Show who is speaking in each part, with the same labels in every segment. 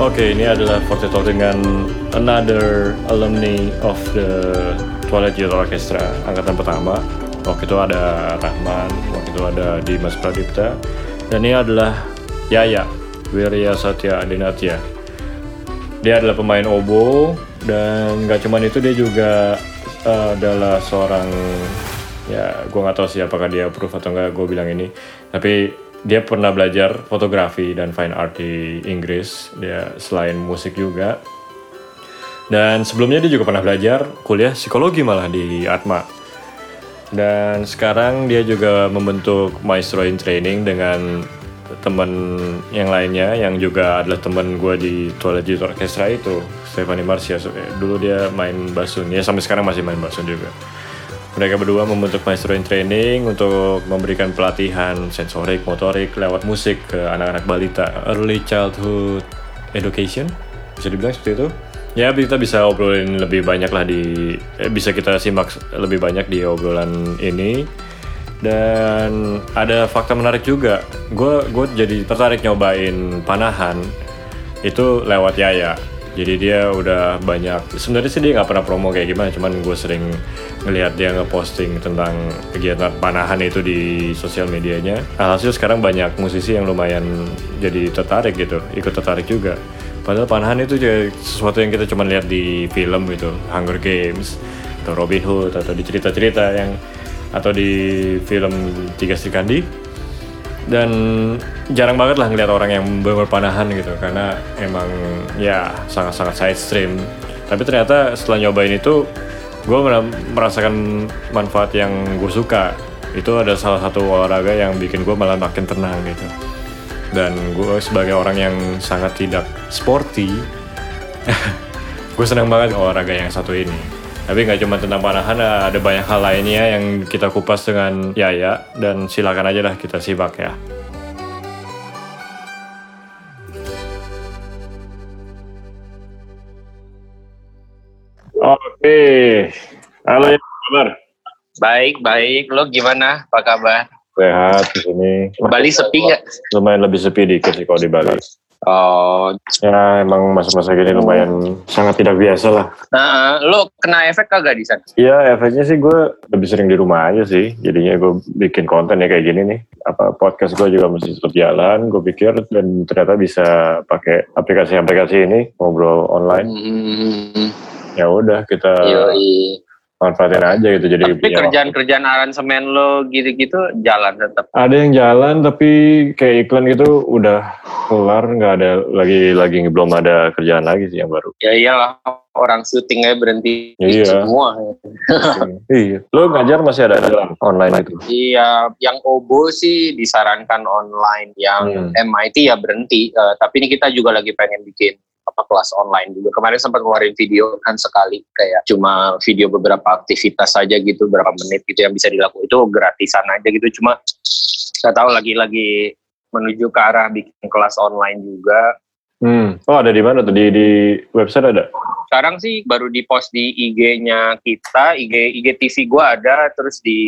Speaker 1: Oke, ini adalah Forte Talk dengan another alumni of the Twilight Youth Orchestra angkatan pertama. Waktu itu ada Rahman, waktu itu ada Dimas Pradipta, dan ini adalah Yaya, Wirya Satya Adinatya. Dia adalah pemain obo, dan nggak cuman itu dia juga uh, adalah seorang ya gue nggak tahu sih apakah dia approve atau enggak gue bilang ini tapi dia pernah belajar fotografi dan fine art di Inggris. Dia selain musik juga. Dan sebelumnya dia juga pernah belajar kuliah psikologi malah di Atma. Dan sekarang dia juga membentuk Maestro in Training dengan teman yang lainnya yang juga adalah teman gue di Twilight Youth Orchestra itu Stephanie Marcia. Dulu dia main basun ya sampai sekarang masih main basun juga mereka berdua membentuk Maestro in Training untuk memberikan pelatihan sensorik, motorik lewat musik ke anak-anak balita. Early Childhood Education, bisa dibilang seperti itu. Ya, kita bisa obrolin lebih banyak lah di, eh, bisa kita simak lebih banyak di obrolan ini. Dan ada fakta menarik juga. Gue gue jadi tertarik nyobain panahan itu lewat Yaya jadi dia udah banyak sebenarnya sih dia nggak pernah promo kayak gimana cuman gue sering ngelihat dia ngeposting tentang kegiatan panahan itu di sosial medianya. Alhasil sekarang banyak musisi yang lumayan jadi tertarik gitu ikut tertarik juga. Padahal panahan itu juga sesuatu yang kita cuma lihat di film gitu Hunger Games atau Robin Hood atau di cerita-cerita yang atau di film Tiga Sri Kandi dan jarang banget lah ngeliat orang yang berpanahan gitu karena emang ya sangat-sangat side stream tapi ternyata setelah nyobain itu gue merasakan manfaat yang gue suka. Itu ada salah satu olahraga yang bikin gue malah makin tenang gitu. Dan gue sebagai orang yang sangat tidak sporty gue senang banget olahraga yang satu ini tapi nggak cuma tentang panahan, ada banyak hal lainnya yang kita kupas dengan Yaya dan silakan aja lah kita simak ya. Oke, halo ya kabar?
Speaker 2: Baik, baik. Lo gimana? Apa kabar?
Speaker 1: Sehat di sini.
Speaker 2: Bali sepi nggak?
Speaker 1: Lumayan lebih sepi dikit sih kalau di Bali.
Speaker 2: Oh.
Speaker 1: Ya emang masa-masa gini lumayan sangat tidak biasa lah.
Speaker 2: Nah, lo kena efek kagak di sana?
Speaker 1: Iya efeknya sih gue lebih sering di rumah aja sih. Jadinya gue bikin konten ya kayak gini nih. Apa podcast gue juga masih tetap jalan. Gue pikir dan ternyata bisa pakai aplikasi-aplikasi ini ngobrol online. Hmm. Ya udah kita. Yoi manfaatin aja gitu jadi
Speaker 2: tapi kerjaan-kerjaan aransemen lo gitu-gitu jalan tetap
Speaker 1: ada yang jalan tapi kayak iklan gitu udah kelar nggak ada lagi lagi belum ada kerjaan lagi sih yang baru.
Speaker 2: Ya iyalah orang syutingnya berhenti iya. semua.
Speaker 1: Iya. Lo ngajar masih ada jalan online itu?
Speaker 2: Iya yang obo sih disarankan online yang hmm. MIT ya berhenti. Uh, tapi ini kita juga lagi pengen bikin apa kelas online juga. Kemarin sempat ngeluarin video kan sekali kayak cuma video beberapa aktivitas saja gitu berapa menit gitu yang bisa dilakukan itu gratisan aja gitu cuma saya tahu lagi-lagi menuju ke arah bikin kelas online juga.
Speaker 1: Hmm. Oh ada di mana tuh di di website ada?
Speaker 2: Sekarang sih baru di post di IG-nya kita, IG IG TV gua ada, terus di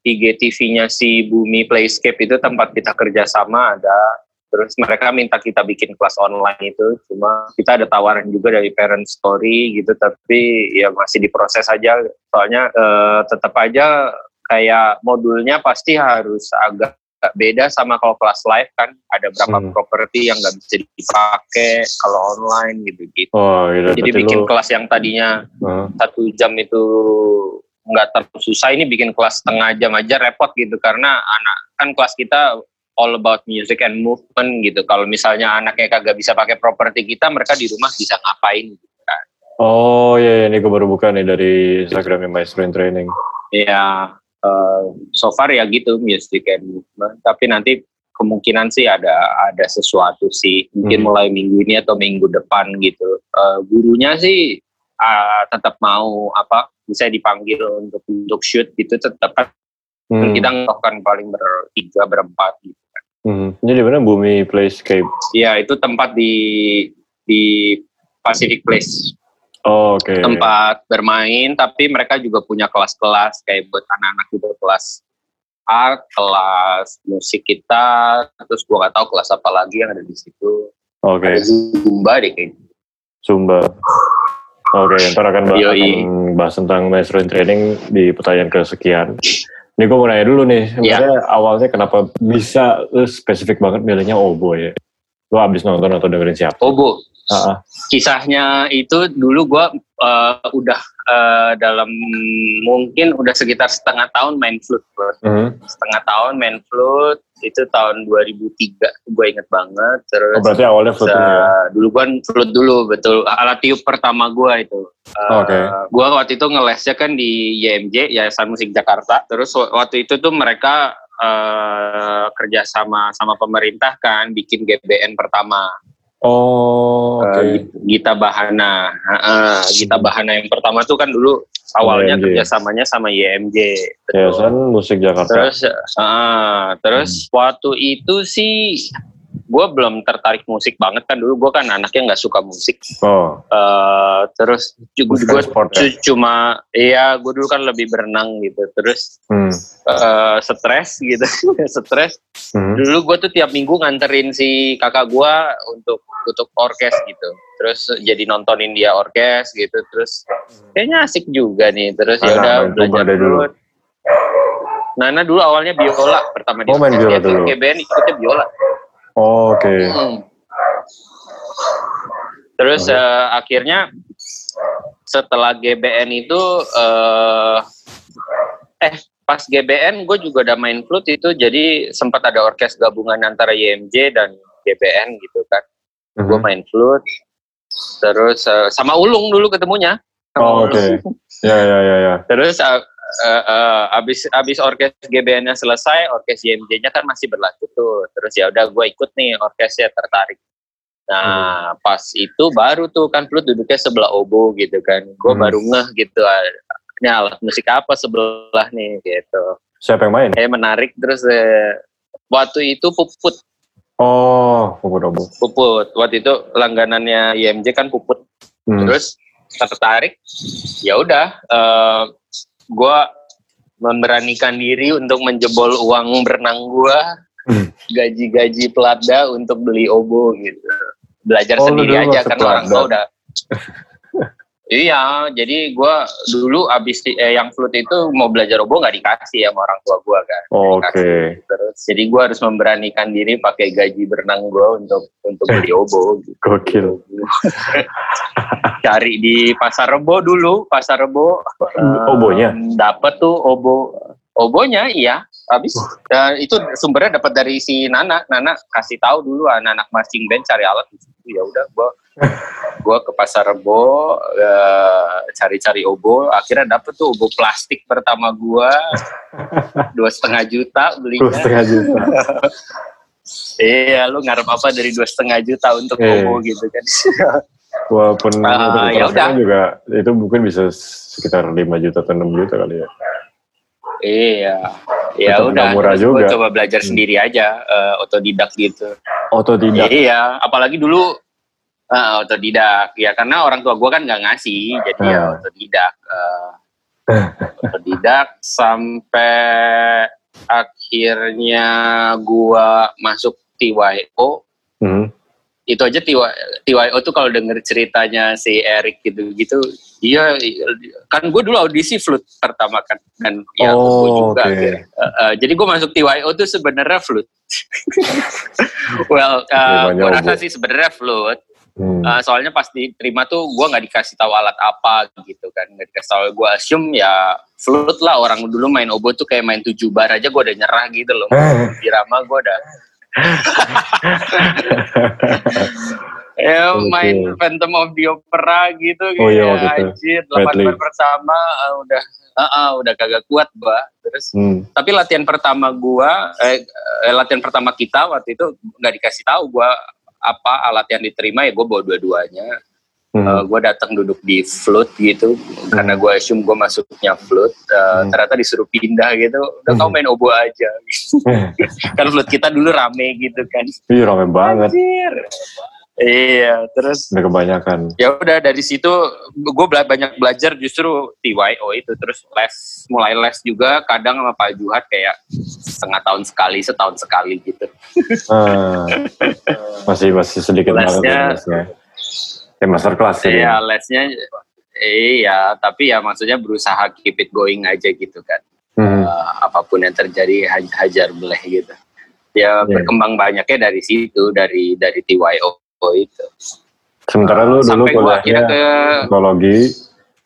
Speaker 2: IG TV-nya si Bumi Playscape itu tempat kita kerjasama ada terus mereka minta kita bikin kelas online itu. Cuma kita ada tawaran juga dari parent story gitu. Tapi ya masih diproses aja. Soalnya eh, tetap aja kayak modulnya pasti harus agak beda sama kalau kelas live kan. Ada berapa hmm. properti yang nggak bisa dipakai kalau online gitu gitu. Oh, iya, jadi bikin lu... kelas yang tadinya uh. satu jam itu nggak terlalu susah. Ini bikin kelas setengah jam aja repot gitu. Karena anak kan kelas kita all about music and movement gitu. Kalau misalnya anaknya kagak bisa pakai properti kita, mereka di rumah bisa ngapain gitu kan.
Speaker 1: Oh iya, iya. ini gue baru buka nih dari Instagramnya Maestro in Training.
Speaker 2: Iya, uh, so far ya gitu music and movement. Tapi nanti kemungkinan sih ada ada sesuatu sih mungkin hmm. mulai minggu ini atau minggu depan gitu. Uh, gurunya sih uh, tetap mau apa bisa dipanggil untuk untuk shoot gitu tetap kan hmm. kita kan paling bertiga berempat gitu
Speaker 1: Hmm. Ini di mana Bumi Playscape?
Speaker 2: Iya, itu tempat di di Pacific Place.
Speaker 1: Oh, Oke. Okay.
Speaker 2: Tempat bermain, tapi mereka juga punya kelas-kelas kayak buat anak-anak juga kelas art, kelas musik kita, terus gua nggak tahu kelas apa lagi yang ada di situ.
Speaker 1: Oke,
Speaker 2: Ada Zumba deh kayaknya.
Speaker 1: Sumba. Oke, ntar akan bahas, bahas tentang master in training di pertanyaan kesekian. Ini gue mau nanya dulu nih,
Speaker 2: Ya.
Speaker 1: sebenarnya awalnya kenapa bisa lu spesifik banget milihnya oboe ya? Lu abis nonton atau dengerin siapa?
Speaker 2: Obo.
Speaker 1: Ah, ah.
Speaker 2: Kisahnya itu dulu gue udah eh, dalam mungkin udah sekitar setengah tahun main flute. Bro.
Speaker 1: Mhm.
Speaker 2: Setengah tahun main flute itu tahun 2003 gue inget banget. Terus
Speaker 1: Oh, berarti awalnya flute ya?
Speaker 2: dulu kan flute dulu betul alat tiup pertama gua itu. Eh,
Speaker 1: Oke.
Speaker 2: Gua waktu itu ngelesnya kan di YMJ Yayasan Musik Jakarta. Terus wa- waktu itu tuh mereka eh, kerja sama sama pemerintah kan bikin GBN pertama.
Speaker 1: Oh.
Speaker 2: Eh, Gita Bahana. Heeh, Gita Bahana yang pertama tuh kan dulu awalnya
Speaker 1: YMJ.
Speaker 2: kerjasamanya sama YMJ. Betul.
Speaker 1: Yayasan Musik Jakarta.
Speaker 2: Terus, ah, terus waktu itu sih gue belum tertarik musik banget kan dulu gue kan anaknya nggak suka musik.
Speaker 1: Oh,
Speaker 2: Eh, terus gue
Speaker 1: Bukan sport ya?
Speaker 2: cuma iya gue dulu kan lebih berenang gitu. Terus
Speaker 1: hmm.
Speaker 2: eh, stres gitu, stres.
Speaker 1: Hmm.
Speaker 2: Dulu gue tuh tiap minggu nganterin si kakak gue untuk untuk orkes gitu. Terus jadi nontonin dia orkes gitu. Terus kayaknya asik juga nih. Terus ya udah belajar
Speaker 1: dulu.
Speaker 2: dulu. Nana dulu awalnya biola pertama di
Speaker 1: Oh, main biola dulu.
Speaker 2: GBN ikutnya biola.
Speaker 1: Oh, oke.
Speaker 2: Hmm. Terus
Speaker 1: Oke.
Speaker 2: eh, akhirnya setelah GBN itu eh eh pas GBN gue juga udah main flute itu jadi sempat ada orkes gabungan antara YMJ dan GBN gitu kan. Gue
Speaker 1: Mhm.
Speaker 2: main flute. Terus eh, sama Ulung dulu ketemunya. Sama
Speaker 1: Oh, oke. Ya, ya, ya, ya.
Speaker 2: Terus uh, uh, uh, abis abis orkes GBN-nya selesai, orkes YMJ-nya kan masih berlanjut tuh. Terus ya udah gue ikut nih orkesnya tertarik. Nah pas itu baru tuh kan flute duduknya sebelah obo gitu kan. Gue
Speaker 1: Hmm.
Speaker 2: baru ngeh gitu. ah, Ini alat musik apa sebelah nih gitu.
Speaker 1: Siapa yang main?
Speaker 2: Kayak menarik terus eh, waktu itu puput
Speaker 1: Oh, Puput Obo.
Speaker 2: puput. Waktu itu langganannya YMJ kan puput.
Speaker 1: Hmm.
Speaker 2: terus tertarik ya udah eh, gua memberanikan diri untuk menjebol uang berenang gua
Speaker 1: Hmm.
Speaker 2: gaji-gaji pelada untuk beli obo gitu belajar
Speaker 1: Oh,
Speaker 2: sendiri aja karena orang tua udah iya jadi gua dulu abis eh, yang flute itu mau belajar obo nggak dikasih sama orang tua gua kan.
Speaker 1: Oke.
Speaker 2: terus. Jadi gua harus memberanikan diri pakai gaji berenang gua untuk untuk beli obo gitu.
Speaker 1: Gokil.
Speaker 2: cari di pasar rebo dulu pasar rebo
Speaker 1: Hmm, Obonya?
Speaker 2: dapat tuh obo obonya iya habis eh, itu sumbernya dapat dari si Nana. Nana kasih tahu dulu anak-anak marching band cari alat. Di situ ya udah gua gua ke pasar rebo eh, cari-cari obo akhirnya dapet tuh obo plastik pertama gua dua setengah juta
Speaker 1: Dua
Speaker 2: belinya
Speaker 1: setengah juta.
Speaker 2: iya lu ngarep apa dari dua setengah juta untuk
Speaker 1: Eh.
Speaker 2: obo gitu kan
Speaker 1: Walaupun untuk
Speaker 2: ya udah.
Speaker 1: juga itu mungkin bisa sekitar 5 juta atau 6 juta kali ya.
Speaker 2: Iya, ya udah.
Speaker 1: murah
Speaker 2: terus
Speaker 1: juga.
Speaker 2: coba belajar
Speaker 1: Hmm.
Speaker 2: sendiri aja, eh, otodidak gitu.
Speaker 1: Otodidak.
Speaker 2: Iya, apalagi dulu eh, otodidak, ya karena orang tua gua kan nggak ngasih, jadi ya
Speaker 1: Ah.
Speaker 2: otodidak. eh, otodidak sampai akhirnya gua masuk TYO.
Speaker 1: Hmm.
Speaker 2: Itu aja TY, TYO tuh kalau denger ceritanya si Eric gitu-gitu, iya kan gue dulu audisi flute pertama kan dan ya
Speaker 1: Oh,
Speaker 2: gua juga akhirnya. Uh, uh, jadi gue masuk TYO tuh sebenarnya flute. well, uh, gue rasa sih sebenarnya flute.
Speaker 1: Hmm.
Speaker 2: Uh, soalnya pas diterima tuh gue nggak dikasih tahu alat apa gitu kan, nggak dikasih tahu. Gue assume ya flute lah orang dulu main oboe tuh kayak main tujuh bar aja gue udah nyerah gitu loh.
Speaker 1: Eh.
Speaker 2: Irama gue udah. ya main Phantom of the Opera gitu
Speaker 1: Oh iya, itu.
Speaker 2: anjir delapan bar pertama uh, udah uh, uh, udah kagak kuat gua terus
Speaker 1: Hmm.
Speaker 2: tapi latihan pertama gua eh, eh, latihan pertama kita waktu itu nggak dikasih tahu gua apa alat yang diterima ya gua bawa dua-duanya
Speaker 1: Hmm.
Speaker 2: Eh, gua datang duduk di flute gitu karena gua assume gua masuknya flute Eh,
Speaker 1: Hmm.
Speaker 2: ternyata disuruh pindah gitu udah kau main oboe aja kan flute kita dulu rame gitu kan
Speaker 1: Ih, rame banget.
Speaker 2: Anjir. Iya, terus
Speaker 1: Udah kebanyakan.
Speaker 2: ya udah dari situ gue banyak belajar justru TYO itu terus les mulai les juga kadang sama Pak Juhat kayak setengah tahun sekali setahun sekali gitu
Speaker 1: Ah. masih masih sedikit banget
Speaker 2: lesnya,
Speaker 1: ya, lesnya. Ya master class ya.
Speaker 2: Iya, lesnya iya, tapi ya maksudnya berusaha keep it going aja gitu kan.
Speaker 1: Hmm.
Speaker 2: Uh, apa pun yang terjadi haj- hajar beleh gitu. Ya
Speaker 1: Iya.
Speaker 2: berkembang banyaknya dari situ, dari dari TYO itu.
Speaker 1: Sementara lu dulu
Speaker 2: Sampai gua akhirnya
Speaker 1: kuliahnya
Speaker 2: ke
Speaker 1: psikologi,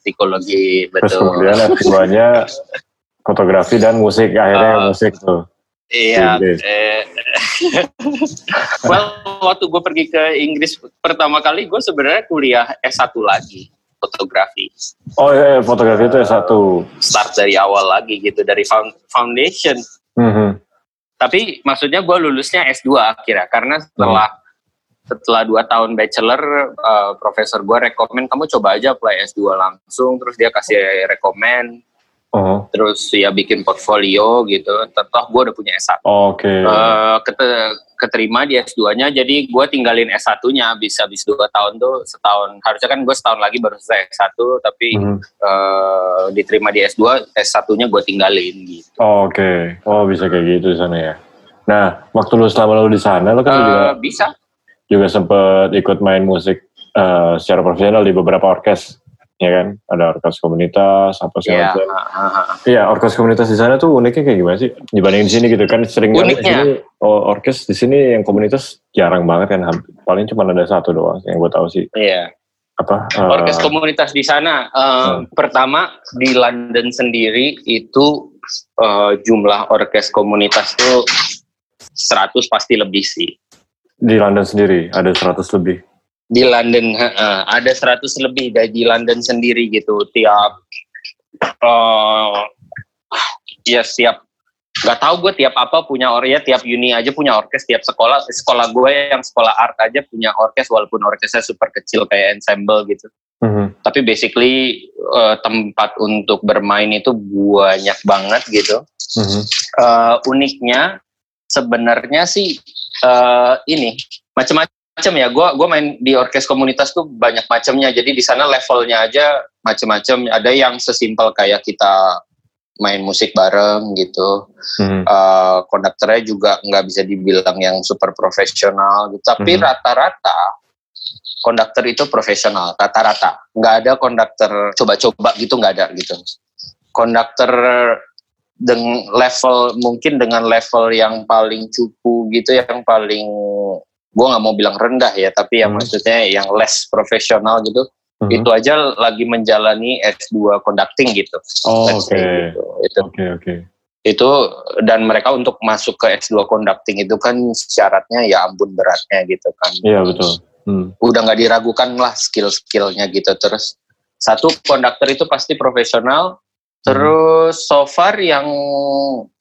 Speaker 2: psikologi
Speaker 1: terus
Speaker 2: betul.
Speaker 1: kemudian S2-nya fotografi dan musik, akhirnya
Speaker 2: Uh,
Speaker 1: musik tuh.
Speaker 2: Iya. Eh, well, waktu gue pergi ke Inggris pertama kali, gue sebenarnya kuliah S1 lagi fotografi.
Speaker 1: Oh iya, iya, fotografi itu S1.
Speaker 2: Start dari awal lagi gitu, dari found- foundation.
Speaker 1: Mhm.
Speaker 2: Tapi maksudnya gue lulusnya S2 akhirnya, karena setelah setelah dua tahun bachelor, eh, profesor gue rekomen kamu coba aja apply S2 langsung, terus dia kasih rekomen,
Speaker 1: Oh,
Speaker 2: terus ya bikin portfolio gitu. Toh gue udah punya S1.
Speaker 1: oke.
Speaker 2: Eh, kete- keterima di S2-nya, jadi gue tinggalin S1-nya bisa habis dua tahun tuh setahun. Harusnya kan gue setahun lagi baru selesai S1, tapi
Speaker 1: Mhm.
Speaker 2: eh, diterima di S2, S1-nya gue tinggalin gitu.
Speaker 1: Oh, Oke, oh bisa kayak gitu di sana ya. Nah, waktu lu selama lu di sana, lu kan
Speaker 2: Eh,
Speaker 1: juga
Speaker 2: bisa?
Speaker 1: Juga sempet ikut main musik eh, secara profesional di beberapa orkes, ya kan? Ada orkes komunitas, apa segala
Speaker 2: Iya.
Speaker 1: macam. Iya, orkes komunitas di sana tuh uniknya kayak gimana sih? Dibanding di sini gitu kan sering banget di sini oh, orkes di sini yang komunitas jarang banget kan, paling cuma ada satu doang yang gue tahu sih.
Speaker 2: Iya.
Speaker 1: Apa? eh,
Speaker 2: Orkes komunitas di sana, eh, pertama di London sendiri itu eh, jumlah orkes komunitas tuh 100 pasti lebih sih.
Speaker 1: Di London sendiri ada 100 lebih.
Speaker 2: di London heeh, ada 100 lebih dari di London sendiri gitu tiap eh ya siap nggak tahu gue tiap apa punya or ya tiap uni aja punya orkes tiap sekolah sekolah gue yang sekolah art aja punya orkes walaupun orkesnya super kecil kayak ensemble gitu
Speaker 1: Mhm.
Speaker 2: tapi basically eh, tempat untuk bermain itu banyak banget gitu
Speaker 1: Mhm.
Speaker 2: Eh, uniknya sebenarnya sih eh, ini macam-macam ya. Gua gua main di orkes komunitas tuh banyak macamnya. Jadi di sana levelnya aja macam-macam. Ada yang sesimpel kayak kita main musik bareng gitu.
Speaker 1: Mhm.
Speaker 2: Eh, konduktornya juga nggak bisa dibilang yang super profesional gitu. Tapi
Speaker 1: Mhm.
Speaker 2: rata-rata konduktor itu profesional. Rata-rata nggak ada konduktor coba-coba gitu nggak ada gitu. Konduktor dengan level mungkin dengan level yang paling cupu gitu yang paling gue nggak mau bilang rendah ya tapi yang
Speaker 1: Hmm.
Speaker 2: maksudnya yang less profesional gitu
Speaker 1: Mhm.
Speaker 2: itu aja lagi menjalani S2 conducting gitu
Speaker 1: Oh, oke.
Speaker 2: say gitu. itu
Speaker 1: Oke, oke.
Speaker 2: itu dan mereka untuk masuk ke S2 conducting itu kan syaratnya ya ampun beratnya gitu kan
Speaker 1: Iya, betul. Hmm.
Speaker 2: udah nggak diragukan lah skill-skillnya gitu terus satu konduktor itu pasti profesional terus so far yang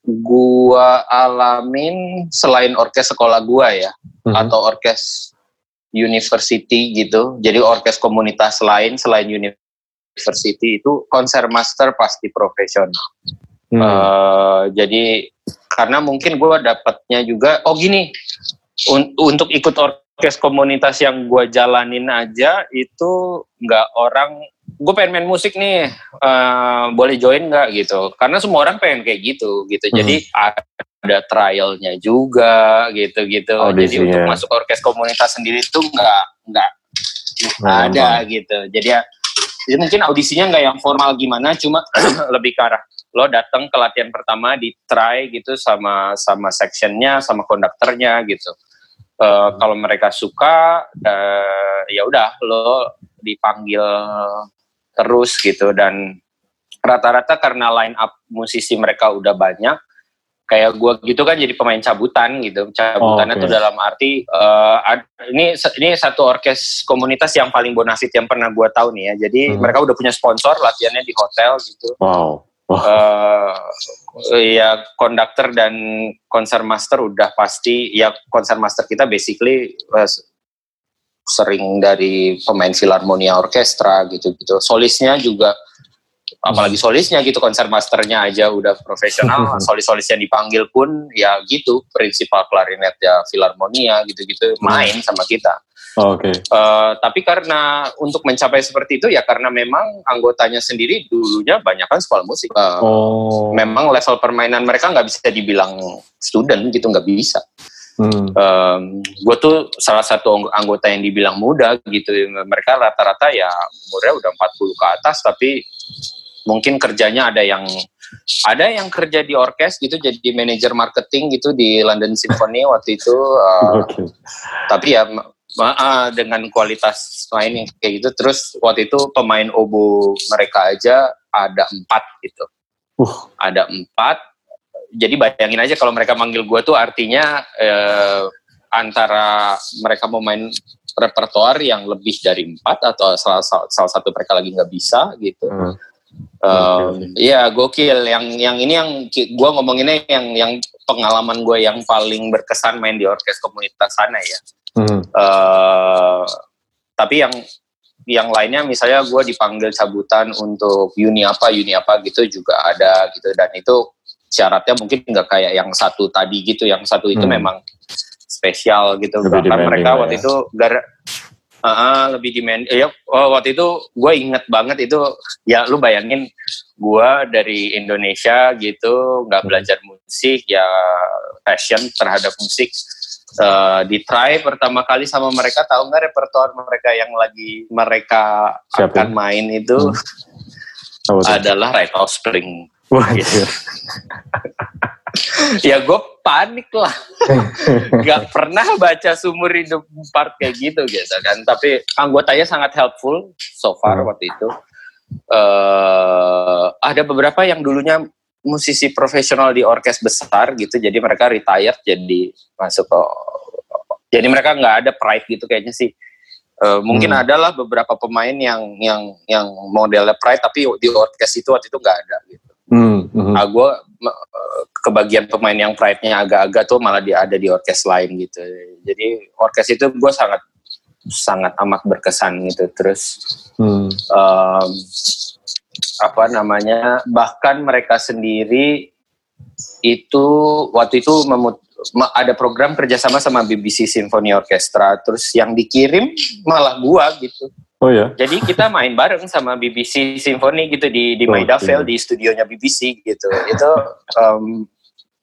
Speaker 2: gua alamin selain orkes sekolah gua ya
Speaker 1: Mhm.
Speaker 2: atau orkes university gitu jadi orkes komunitas lain selain university itu konser master pasti profesional
Speaker 1: Hmm.
Speaker 2: Eh, jadi karena mungkin gue dapatnya juga oh gini un- untuk ikut orkes komunitas yang gue jalanin aja itu nggak orang gue pengen main musik nih eh, boleh join nggak? Gitu. Karena semua orang pengen kayak gitu gitu. Jadi ada trialnya juga gitu gitu jadi untuk masuk orkes komunitas sendiri itu nggak nggak
Speaker 1: Nggak
Speaker 2: ada gitu. Jadi ya jadi mungkin audisinya nggak yang formal gimana cuma lebih ke arah lo datang ke latihan pertama di try gitu sama sama sectionnya sama konduktornya gitu. Eh, kalau mereka suka eh, ya udah lo dipanggil terus gitu dan rata-rata karena line up musisi mereka udah banyak kayak gua gitu kan jadi pemain cabutan gitu cabutannya
Speaker 1: Oh, oke.
Speaker 2: tuh dalam arti ad- ini ini satu orkes komunitas yang paling bonafit yang pernah gua tahu nih ya jadi
Speaker 1: Hmm.
Speaker 2: mereka udah punya sponsor latihannya di hotel gitu
Speaker 1: Wow.
Speaker 2: eh ya konduktor dan konser master udah pasti ya konser master kita basically s- sering dari pemain filharmonia orkestra gitu-gitu solisnya juga apalagi solisnya gitu konser masternya aja udah profesional solis-solis yang dipanggil pun ya gitu prinsipal klarinet ya filharmonia gitu-gitu main sama kita
Speaker 1: Oh, Oke.
Speaker 2: Eh, tapi karena untuk mencapai seperti itu ya karena memang anggotanya sendiri dulunya banyak kan sekolah musik. Eh,
Speaker 1: Oh.
Speaker 2: Memang level permainan mereka nggak bisa dibilang student gitu nggak bisa. Hmm. Um, gue tuh salah satu anggota yang dibilang muda gitu. Mereka rata-rata ya umurnya udah 40 ke atas tapi mungkin kerjanya ada yang ada yang kerja di orkes gitu jadi manajer marketing gitu di London Symphony waktu itu uh, okay. tapi ya uh, dengan kualitas main yang kayak gitu terus waktu itu pemain obo mereka aja ada empat gitu uh. ada empat jadi bayangin aja kalau mereka manggil gue tuh artinya eh, antara mereka mau main repertoar yang lebih dari empat atau salah, salah satu mereka lagi nggak bisa gitu. Hmm. Um, ya gokil. Yang yang ini yang gue ngomonginnya yang yang pengalaman gue yang paling berkesan main di orkes komunitas sana ya. Hmm. Uh, tapi yang yang lainnya misalnya gue dipanggil cabutan untuk uni apa uni apa gitu juga ada gitu dan itu syaratnya mungkin nggak kayak yang satu tadi gitu yang satu itu hmm. memang spesial gitu lebih bahkan mereka waktu ya. itu gar uh, lebih demand ya oh, waktu itu gue inget banget itu ya lu bayangin gue dari Indonesia gitu nggak hmm. belajar musik ya passion terhadap musik uh, di try pertama kali sama mereka tahu nggak repertoire mereka yang lagi mereka Siapa? akan main itu hmm. adalah Right Spring Wah, gitu. ya gue panik lah. Gak pernah baca sumur hidup part kayak gitu gitu kan. Tapi anggotanya sangat helpful so far hmm. waktu itu. Uh, ada beberapa yang dulunya musisi profesional di orkes besar gitu. Jadi mereka retired jadi masuk ke jadi mereka nggak ada pride gitu kayaknya sih. Uh, mungkin hmm. adalah beberapa pemain yang yang yang modelnya pride tapi di orkes itu waktu itu nggak ada gitu. Hmm, hmm. Nah, gue kebagian pemain yang pride-nya agak-agak tuh malah dia ada di orkes lain gitu. Jadi orkes itu gue sangat sangat amat berkesan gitu. Terus hmm. um, apa namanya? Bahkan mereka sendiri itu waktu itu memut ada program kerjasama sama BBC Symphony Orchestra. Terus yang dikirim malah gua gitu.
Speaker 1: Oh ya.
Speaker 2: Jadi kita main bareng sama BBC Symphony gitu di di oh, Maidavale di studionya BBC gitu. Itu um,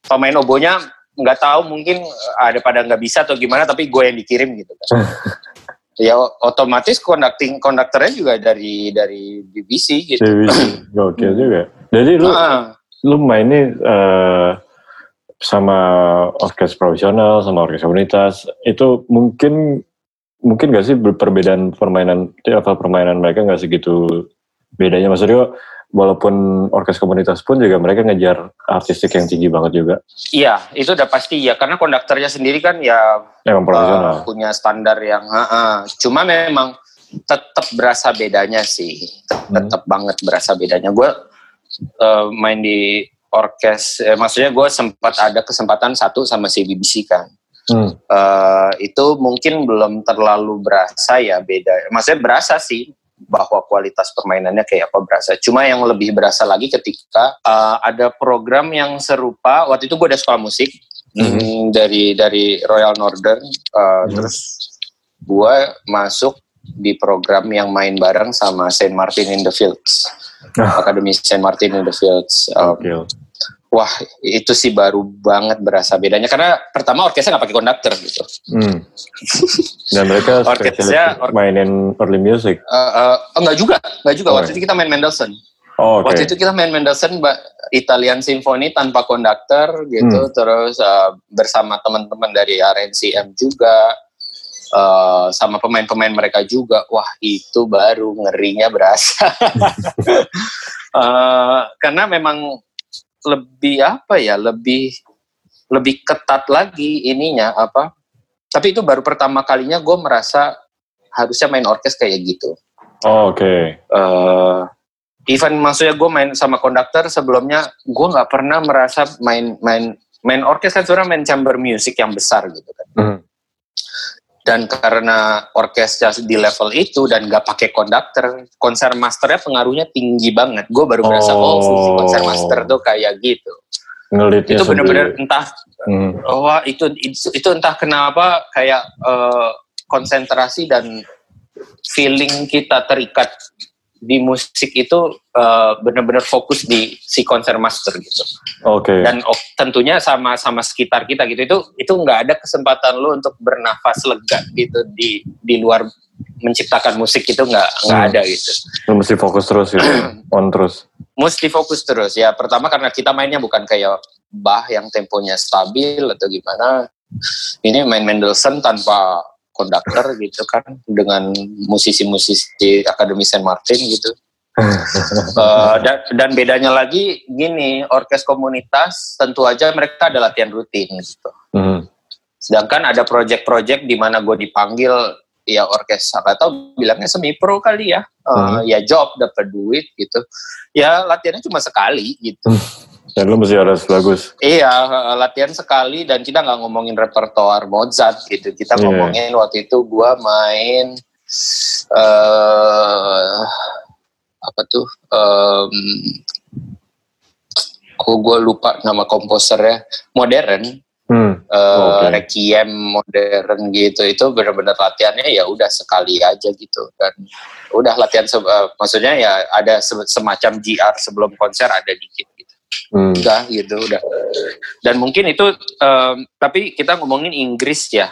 Speaker 2: pemain obonya nggak tahu mungkin ada pada nggak bisa atau gimana tapi gue yang dikirim gitu kan. ya otomatis conducting konduktornya juga dari dari BBC gitu. BBC.
Speaker 1: Oke juga. Jadi lu uh, lu mainnya uh, sama orkes profesional sama orkes komunitas itu mungkin mungkin gak sih perbedaan permainan apa permainan mereka nggak segitu bedanya maksudnya walaupun orkes komunitas pun juga mereka ngejar artistik yang tinggi banget juga.
Speaker 2: Iya, itu udah pasti ya karena konduktornya sendiri kan ya
Speaker 1: emang profesional. Uh,
Speaker 2: punya standar yang uh, uh. cuma memang tetap berasa bedanya sih. Tetap hmm. banget berasa bedanya. Gue uh, main di orkes eh, maksudnya gue sempat ada kesempatan satu sama si BBC kan hmm. uh, itu mungkin belum terlalu berasa ya beda. Maksudnya berasa sih bahwa kualitas permainannya kayak apa berasa. Cuma yang lebih berasa lagi ketika uh, ada program yang serupa. Waktu itu gue ada sekolah musik hmm. Hmm, dari dari Royal Northern. Uh, hmm. Terus gue masuk di program yang main bareng sama Saint Martin in the Fields, ah. Akademi Saint Martin in the Fields. Um, okay wah itu sih baru banget berasa bedanya karena pertama orkesnya nggak pakai konduktor gitu. Hmm.
Speaker 1: Dan mereka orkesnya or mainin early music.
Speaker 2: Uh, uh, enggak juga, enggak juga. Oh, waktu itu kita main Mendelssohn. Oh, okay. Waktu itu kita main Mendelssohn Italian Symphony tanpa konduktor gitu, hmm. terus uh, bersama teman-teman dari RNCM juga. Uh, sama pemain-pemain mereka juga, wah itu baru ngerinya berasa. uh, karena memang lebih apa ya lebih lebih ketat lagi ininya apa. Tapi itu baru pertama kalinya gue merasa harusnya main orkes kayak gitu.
Speaker 1: Oh, oke. Okay. uh,
Speaker 2: eh, even maksudnya gue main sama konduktor sebelumnya gue nggak pernah merasa main main main orkes kan sebenarnya main chamber music yang besar gitu kan. Mm dan karena orkestra di level itu dan gak pakai konduktor konser masternya pengaruhnya tinggi banget. Gue baru merasa oh, oh. fungsi konser master tuh kayak gitu. Ngelitnya itu bener-bener entah hmm. oh itu, itu itu entah kenapa kayak uh, konsentrasi dan feeling kita terikat di musik itu uh, benar-benar fokus di si konser master gitu.
Speaker 1: Oke. Okay.
Speaker 2: Dan oh, tentunya sama sama sekitar kita gitu itu itu nggak ada kesempatan lu untuk bernafas lega gitu di di luar menciptakan musik itu nggak nggak hmm. ada gitu.
Speaker 1: Lu mesti fokus terus gitu, on terus.
Speaker 2: Mesti fokus terus ya. Pertama karena kita mainnya bukan kayak bah yang temponya stabil atau gimana. Ini main Mendelssohn tanpa konduktor gitu kan dengan musisi-musisi Akademi Saint Martin gitu. uh, dan, dan bedanya lagi gini, orkes komunitas tentu aja mereka ada latihan rutin gitu. Hmm. Sedangkan ada project-project di mana gue dipanggil ya orkes atau bilangnya semi pro kali ya, uh, hmm. ya job dapat duit gitu. Ya latihannya cuma sekali gitu. Hmm
Speaker 1: dan lu mesti harus bagus.
Speaker 2: Iya, latihan sekali dan kita nggak ngomongin repertoar Mozart gitu. Kita yeah. ngomongin waktu itu gua main uh, apa tuh? Um, kok gue lupa nama komposernya modern hmm. uh, eh, okay. requiem modern gitu itu benar-benar latihannya ya udah sekali aja gitu dan udah latihan uh, maksudnya ya ada semacam GR sebelum konser ada dikit hmm. udah gitu udah dan mungkin itu um, tapi kita ngomongin Inggris ya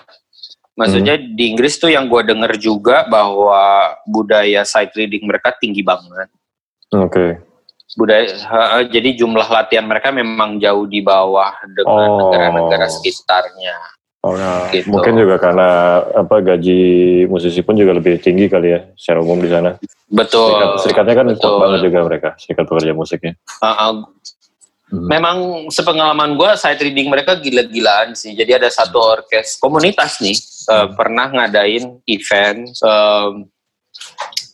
Speaker 2: maksudnya hmm. di Inggris tuh yang gue denger juga bahwa budaya sight reading mereka tinggi banget
Speaker 1: oke okay.
Speaker 2: budaya uh, jadi jumlah latihan mereka memang jauh di bawah dengan oh. negara-negara sekitarnya
Speaker 1: Oh, nah, gitu. Mungkin juga karena apa gaji musisi pun juga lebih tinggi kali ya secara umum di sana.
Speaker 2: Betul.
Speaker 1: Serikat, serikatnya kan kuat banget juga mereka, serikat pekerja musiknya.
Speaker 2: Uh, uh, Hmm. Memang sepengalaman gue side reading mereka gila-gilaan sih. Jadi ada satu orkes komunitas nih uh, pernah ngadain event um,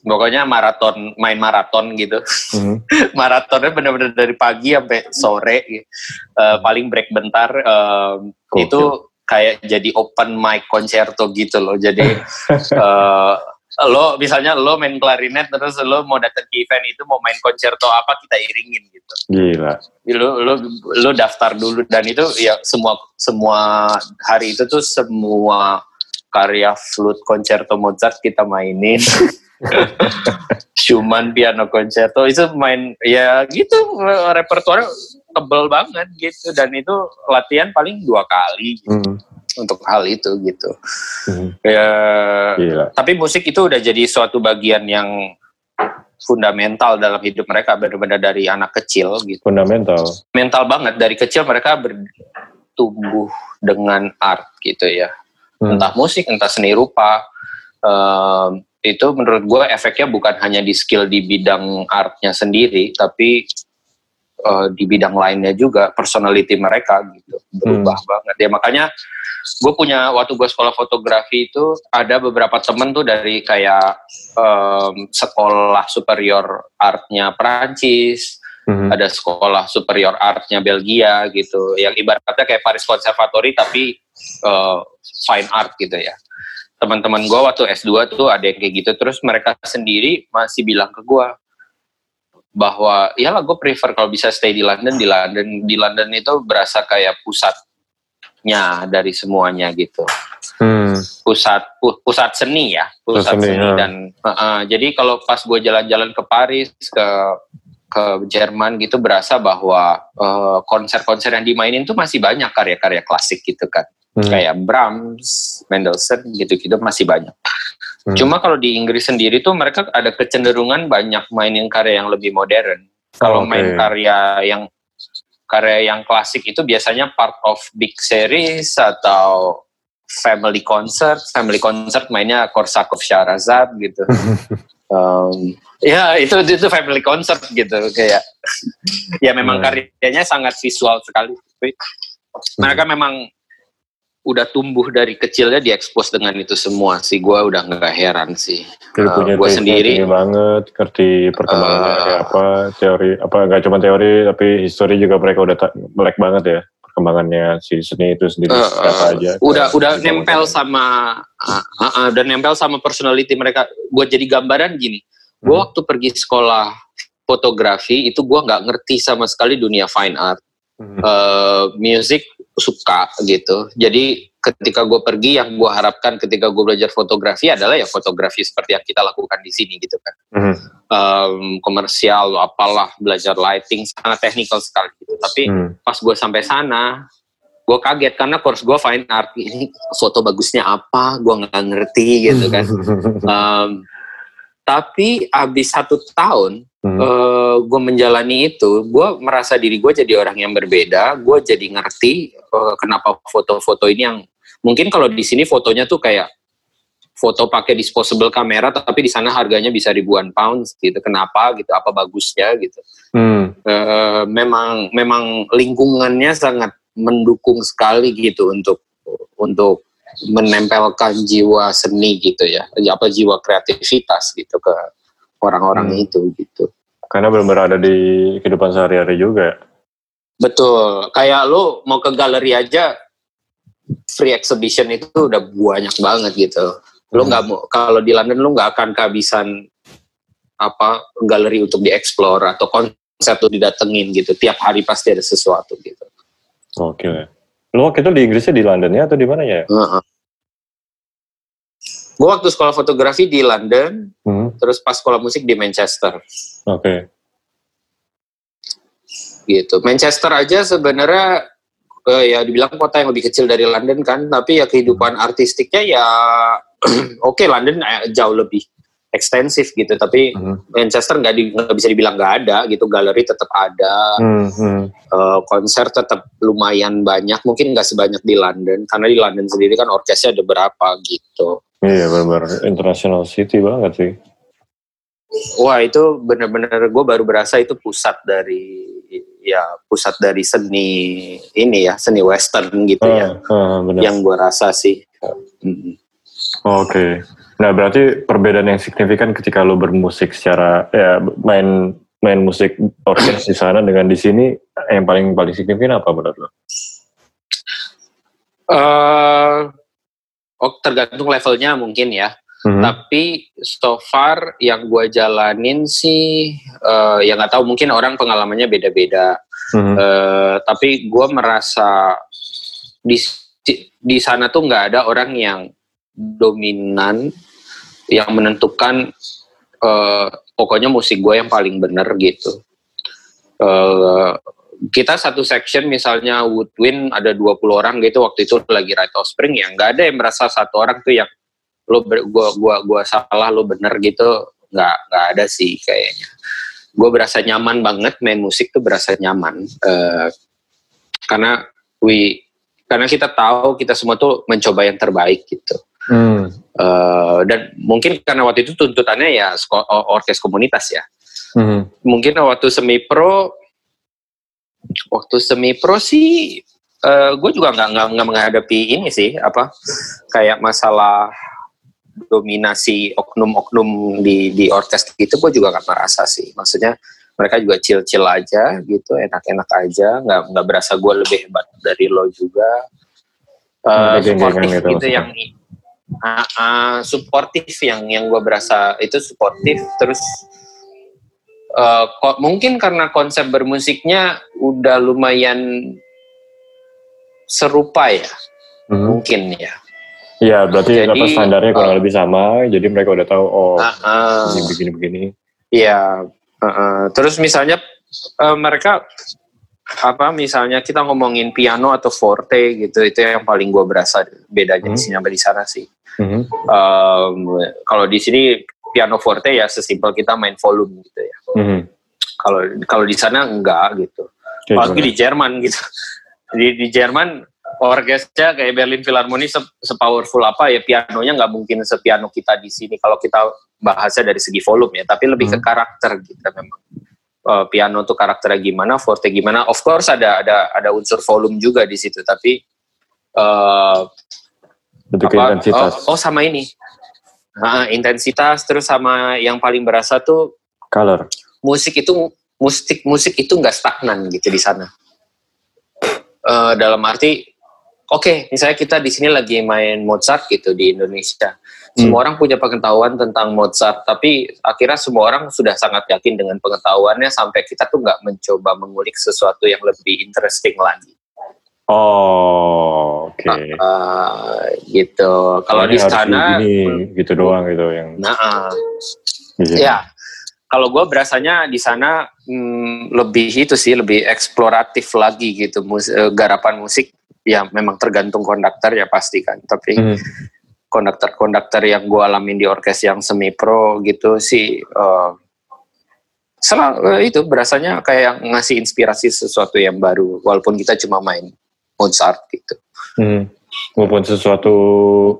Speaker 2: pokoknya maraton main maraton gitu. Hmm. Maratonnya benar-benar dari pagi sampai sore. Uh, paling break bentar um, itu kayak jadi open mic concerto gitu loh. Jadi uh, lo misalnya lo main klarinet terus lo mau datang ke event itu mau main konserto apa kita iringin gitu.
Speaker 1: Gila.
Speaker 2: Lo lo lo daftar dulu dan itu ya semua semua hari itu tuh semua karya flute konserto Mozart kita mainin. Schumann piano konserto itu main ya gitu repertoire tebel banget gitu dan itu latihan paling dua kali gitu. Hmm untuk hal itu gitu. Hmm. Ya, Gila. tapi musik itu udah jadi suatu bagian yang fundamental dalam hidup mereka benar-benar dari anak kecil gitu.
Speaker 1: Fundamental.
Speaker 2: Mental banget dari kecil mereka bertumbuh dengan art gitu ya. Hmm. Entah musik, entah seni rupa. Um, itu menurut gue efeknya bukan hanya di skill di bidang artnya sendiri, tapi uh, di bidang lainnya juga personality mereka gitu. Berubah hmm. banget. Ya makanya gue punya waktu gue sekolah fotografi itu ada beberapa temen tuh dari kayak um, sekolah superior artnya Perancis hmm. ada sekolah superior artnya Belgia gitu. Yang ibaratnya kayak Paris Conservatory tapi uh, fine art gitu ya. Teman-teman gue waktu S2 tuh ada yang kayak gitu. Terus mereka sendiri masih bilang ke gue bahwa ya lah gue prefer kalau bisa stay di London di London di London itu berasa kayak pusat nya dari semuanya gitu. Hmm. Pusat pu, pusat seni ya, pusat seni, seni ya. dan uh, uh, jadi kalau pas gue jalan-jalan ke Paris ke ke Jerman gitu berasa bahwa konser-konser uh, yang dimainin tuh masih banyak karya-karya klasik gitu kan. Hmm. Kayak Brahms, Mendelssohn gitu-gitu masih banyak. Hmm. Cuma kalau di Inggris sendiri tuh mereka ada kecenderungan banyak mainin karya yang lebih modern. Kalau okay. main karya yang karya yang klasik itu biasanya part of big series atau family concert. Family concert mainnya Korsakov Shahrazad gitu. um, ya itu itu family concert gitu kayak ya memang hmm. karyanya sangat visual sekali. Mereka memang udah tumbuh dari kecilnya diekspos dengan itu semua sih. Gue udah nggak heran sih.
Speaker 1: Jadi uh, punya gue sendiri banget ngerti perkembangan uh, apa teori apa nggak cuma teori tapi histori juga mereka udah melek banget ya perkembangannya si seni itu sendiri uh, uh, aja
Speaker 2: udah udah nempel sama uh, uh, uh, dan nempel sama personality mereka. Gue jadi gambaran gini gue hmm. waktu pergi sekolah fotografi itu gue nggak ngerti sama sekali dunia fine art. Hmm. uh, music suka gitu. Jadi ketika gue pergi yang gue harapkan ketika gue belajar fotografi adalah ya fotografi seperti yang kita lakukan di sini gitu kan
Speaker 1: Mhm.
Speaker 2: um, komersial apalah belajar lighting sangat teknikal sekali gitu tapi
Speaker 1: Hmm.
Speaker 2: pas gue sampai sana gue kaget karena course gue fine art ini foto bagusnya apa gue nggak ngerti gitu kan Um, tapi abis satu tahun
Speaker 1: Hmm.
Speaker 2: gue menjalani itu, gue merasa diri gue jadi orang yang berbeda. Gue jadi ngerti eh, kenapa foto-foto ini yang mungkin kalau di sini fotonya tuh kayak foto pakai disposable kamera, tapi di sana harganya bisa ribuan pounds gitu. Kenapa gitu? Apa bagusnya gitu?
Speaker 1: Hmm.
Speaker 2: Eh, memang memang lingkungannya sangat mendukung sekali gitu untuk untuk menempelkan jiwa seni gitu ya, apa jiwa kreativitas gitu ke orang-orang
Speaker 1: Hmm.
Speaker 2: itu gitu.
Speaker 1: Karena benar-benar ada di kehidupan sehari-hari juga.
Speaker 2: Betul, kayak lu mau ke galeri aja free exhibition itu udah banyak banget gitu. Lu
Speaker 1: Hmm.
Speaker 2: nggak mau kalau di London lu nggak akan kehabisan apa galeri untuk dieksplor atau konsep tuh didatengin gitu. Tiap hari pasti ada sesuatu gitu.
Speaker 1: Oke. Lu waktu itu di Inggrisnya di London ya atau di mana ya?
Speaker 2: Gue waktu sekolah fotografi di London,
Speaker 1: Hmm.
Speaker 2: terus pas sekolah musik di Manchester
Speaker 1: Oke.
Speaker 2: gitu. Manchester aja sebenarnya eh, ya dibilang kota yang lebih kecil dari London kan, tapi ya kehidupan artistiknya ya oke London eh, jauh lebih ekstensif gitu, tapi
Speaker 1: Hmm.
Speaker 2: Manchester nggak di- bisa dibilang nggak ada gitu, galeri tetap ada,
Speaker 1: Hmm, hmm.
Speaker 2: eh, konser tetap lumayan banyak, mungkin nggak sebanyak di London, karena di London sendiri kan orkesnya ada berapa gitu.
Speaker 1: Iya benar-benar international city banget sih.
Speaker 2: Wah itu bener-bener gue baru berasa itu pusat dari ya pusat dari seni ini ya seni western gitu ya
Speaker 1: Ah, ah, benar.
Speaker 2: yang gue rasa sih. Mm.
Speaker 1: Oke. Nah berarti perbedaan yang signifikan ketika lo bermusik secara ya main main musik orkes di sana dengan di sini yang paling paling signifikan apa menurut lo?
Speaker 2: Eh, oh tergantung levelnya mungkin ya.
Speaker 1: Mhm.
Speaker 2: Tapi so far yang gue jalanin sih eh, ya nggak tahu mungkin orang pengalamannya beda-beda.
Speaker 1: Mhm.
Speaker 2: Eh, tapi gue merasa di di sana tuh nggak ada orang yang dominan yang menentukan eh, pokoknya musik gue yang paling bener gitu. Eh, kita satu section misalnya Woodwind ada 20 orang gitu waktu itu lagi Right of Spring ya nggak ada yang merasa satu orang tuh yang lo ber, gua gua gua salah lo bener gitu nggak nggak ada sih kayaknya gue berasa nyaman banget main musik tuh berasa nyaman Eh, karena we karena kita tahu kita semua tuh mencoba yang terbaik gitu
Speaker 1: Hmm.
Speaker 2: Eh, dan mungkin karena waktu itu tuntutannya ya orkes komunitas ya
Speaker 1: Mhm.
Speaker 2: mungkin waktu semi pro waktu semi pro sih gue juga nggak nggak menghadapi ini sih apa kayak masalah dominasi oknum-oknum di di orkes gitu gue juga nggak merasa sih maksudnya mereka juga chill-chill aja gitu enak-enak aja nggak nggak berasa gue lebih hebat dari lo juga uh, suportif
Speaker 1: gitu
Speaker 2: gitu,
Speaker 1: maksudnya.
Speaker 2: yang Ah, ah, suportif yang yang gue berasa itu suportif terus eh, kok mungkin karena konsep bermusiknya udah lumayan serupa ya
Speaker 1: Mhm.
Speaker 2: mungkin ya
Speaker 1: Iya berarti
Speaker 2: Jadi,
Speaker 1: apa standarnya kurang
Speaker 2: eh,
Speaker 1: lebih sama, jadi mereka udah tahu oh
Speaker 2: Ah, ah.
Speaker 1: ini begini-begini.
Speaker 2: Iya, heeh. terus misalnya eh, mereka apa misalnya kita ngomongin piano atau forte gitu itu yang paling gue berasa bedanya di
Speaker 1: Hmm.
Speaker 2: sini sama di sana sih.
Speaker 1: Mhm.
Speaker 2: Em, kalau di sini piano forte ya sesimpel kita main volume gitu ya.
Speaker 1: Mhm.
Speaker 2: Kalau kalau di sana enggak gitu.
Speaker 1: Kayak
Speaker 2: Apalagi di Jerman gitu. Di di Jerman orkesnya kayak Berlin Philharmonic se- sepowerful apa ya pianonya nggak mungkin sepiano kita di sini kalau kita bahasnya dari segi volume ya tapi lebih ke
Speaker 1: Hmm.
Speaker 2: karakter gitu memang Eh, piano tuh karakternya gimana forte gimana of course ada ada ada unsur volume juga di situ tapi eh
Speaker 1: Lebih ke
Speaker 2: apa,
Speaker 1: intensitas,
Speaker 2: Oh, oh sama ini Nah, intensitas terus sama yang paling berasa tuh
Speaker 1: color.
Speaker 2: musik itu musik musik itu nggak stagnan gitu di sana. Eh, dalam arti, oke, misalnya kita di sini lagi main Mozart gitu di Indonesia. Semua orang punya pengetahuan tentang Mozart, tapi akhirnya semua orang sudah sangat yakin dengan pengetahuannya sampai kita tuh nggak mencoba mengulik sesuatu yang lebih interesting lagi.
Speaker 1: Oh, oke.
Speaker 2: Uh, gitu. Kalau di sana,
Speaker 1: ini gitu doang gitu yang
Speaker 2: nah, uh, ya. Kalau gue berasanya di sana hmm, lebih itu sih, lebih eksploratif lagi gitu. Mus- eh, garapan musik, ya memang tergantung konduktor ya pasti kan. Tapi
Speaker 1: Hmm.
Speaker 2: konduktor-konduktor yang gue alamin di orkes yang semi pro gitu sih eh, sel- eh, itu berasanya kayak ngasih inspirasi sesuatu yang baru walaupun kita cuma main Mozart gitu.
Speaker 1: Hmm. Maupun sesuatu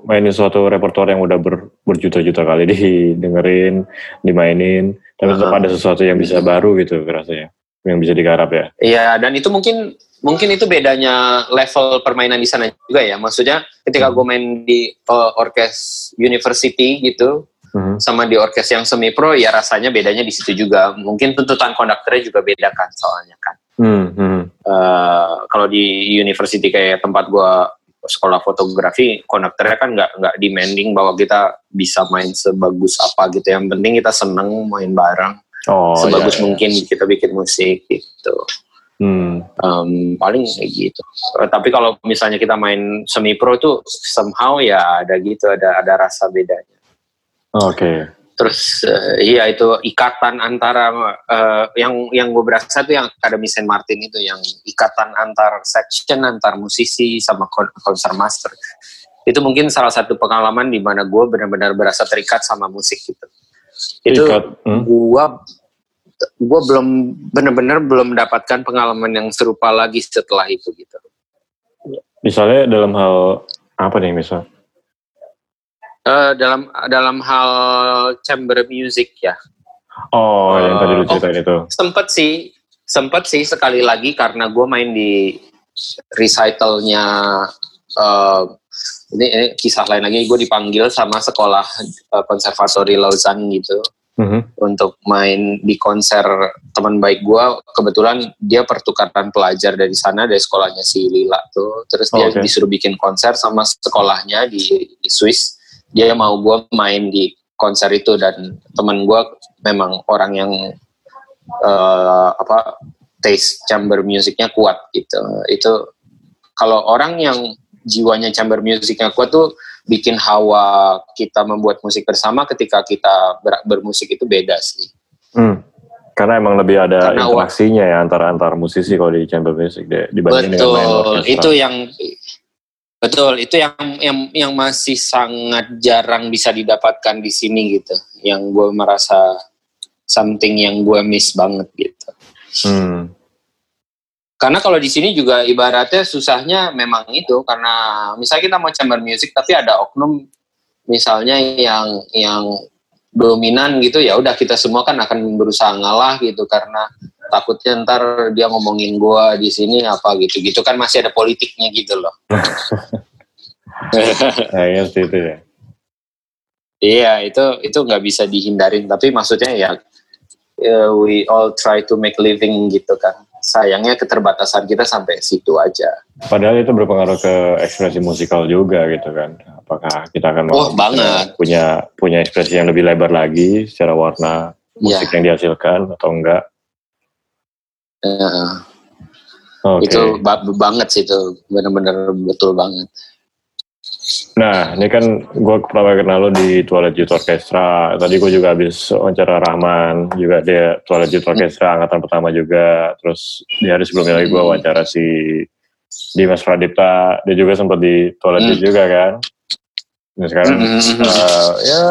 Speaker 1: mainin suatu repertoire yang udah ber, berjuta-juta kali didengerin, dimainin, tapi tetap
Speaker 2: Aha.
Speaker 1: ada sesuatu yang bisa baru gitu rasanya, yang bisa digarap ya.
Speaker 2: Iya dan itu mungkin mungkin itu bedanya level permainan di sana juga ya. Maksudnya ketika gue main di eh, orkes university gitu
Speaker 1: Hmm.
Speaker 2: sama di orkes yang semi pro ya rasanya bedanya di situ juga. Mungkin tuntutan konduktornya juga beda kan soalnya kan.
Speaker 1: Hmm, hmm.
Speaker 2: eh kalau di university kayak tempat gua sekolah fotografi konduktornya kan nggak nggak demanding bahwa kita bisa main sebagus apa gitu yang penting kita seneng main bareng
Speaker 1: Oh,
Speaker 2: sebagus
Speaker 1: iya, iya.
Speaker 2: mungkin kita bikin musik gitu
Speaker 1: Hmm.
Speaker 2: Em, paling kayak gitu Eh, tapi kalau misalnya kita main semi pro tuh somehow ya ada gitu ada ada rasa bedanya
Speaker 1: Oke.
Speaker 2: Terus eh, iya itu ikatan antara eh, yang yang gue berasa tuh yang Academy Saint Martin itu yang ikatan antar section antar musisi sama kon- konser master itu mungkin salah satu pengalaman di mana gue benar-benar berasa terikat sama musik gitu itu
Speaker 1: hmm?
Speaker 2: gue gue belum benar-benar belum mendapatkan pengalaman yang serupa lagi setelah itu gitu
Speaker 1: Misalnya dalam hal apa nih misal?
Speaker 2: Eh, dalam dalam hal chamber music ya
Speaker 1: Oh, yang tadi lu
Speaker 2: Oh.
Speaker 1: ceritain itu.
Speaker 2: sempet sih sempet sih sekali lagi karena gue main di recitalnya eh, ini, ini kisah lain lagi gue dipanggil sama sekolah eh, konservatori Lausanne gitu
Speaker 1: Mhm.
Speaker 2: untuk main di konser teman baik gue kebetulan dia pertukaran pelajar dari sana dari sekolahnya si Lila tuh terus dia
Speaker 1: Oh, oke.
Speaker 2: disuruh bikin konser sama sekolahnya di, di Swiss dia mau gue main di konser itu dan teman gue memang orang yang eh, apa taste chamber musiknya kuat gitu itu kalau orang yang jiwanya chamber musiknya kuat tuh bikin hawa kita membuat musik bersama ketika kita ber- bermusik itu beda sih
Speaker 1: Hmm. Karena emang lebih ada
Speaker 2: Karena
Speaker 1: interaksinya ya antara antar musisi kalau di chamber music deh dengan main
Speaker 2: betul
Speaker 1: orkestra.
Speaker 2: itu yang betul itu yang yang yang masih sangat jarang bisa didapatkan di sini gitu. Yang gue merasa something yang gue miss banget gitu.
Speaker 1: Hmm.
Speaker 2: karena kalau di sini juga ibaratnya susahnya memang itu. Karena misalnya kita mau chamber music tapi ada oknum misalnya yang yang dominan gitu ya udah kita semua kan akan berusaha ngalah gitu. Karena takutnya ntar dia ngomongin gua di sini apa gitu gitu kan masih ada politiknya gitu loh
Speaker 1: seperti itu ya.
Speaker 2: iya itu itu nggak bisa dihindarin tapi maksudnya ya eh, we all try to make living gitu kan sayangnya keterbatasan kita sampai situ aja
Speaker 1: Padahal itu berpengaruh ke ekspresi musikal juga gitu kan. Apakah kita akan
Speaker 2: Oh, banget.
Speaker 1: punya punya ekspresi yang lebih lebar lagi secara warna musik
Speaker 2: Iya.
Speaker 1: yang dihasilkan atau enggak? Oke.
Speaker 2: itu ba- banget sih itu benar-benar betul banget
Speaker 1: Nah, ini kan gue pertama kenal lo di Toilet Youth Orchestra. Tadi gue juga habis wawancara Rahman, juga dia Toilet Youth Orchestra angkatan pertama juga. Terus di hari sebelumnya lagi gue wawancara si Dimas Pradipta, dia juga sempat di Toilet Youth juga kan. Nah sekarang eh, ya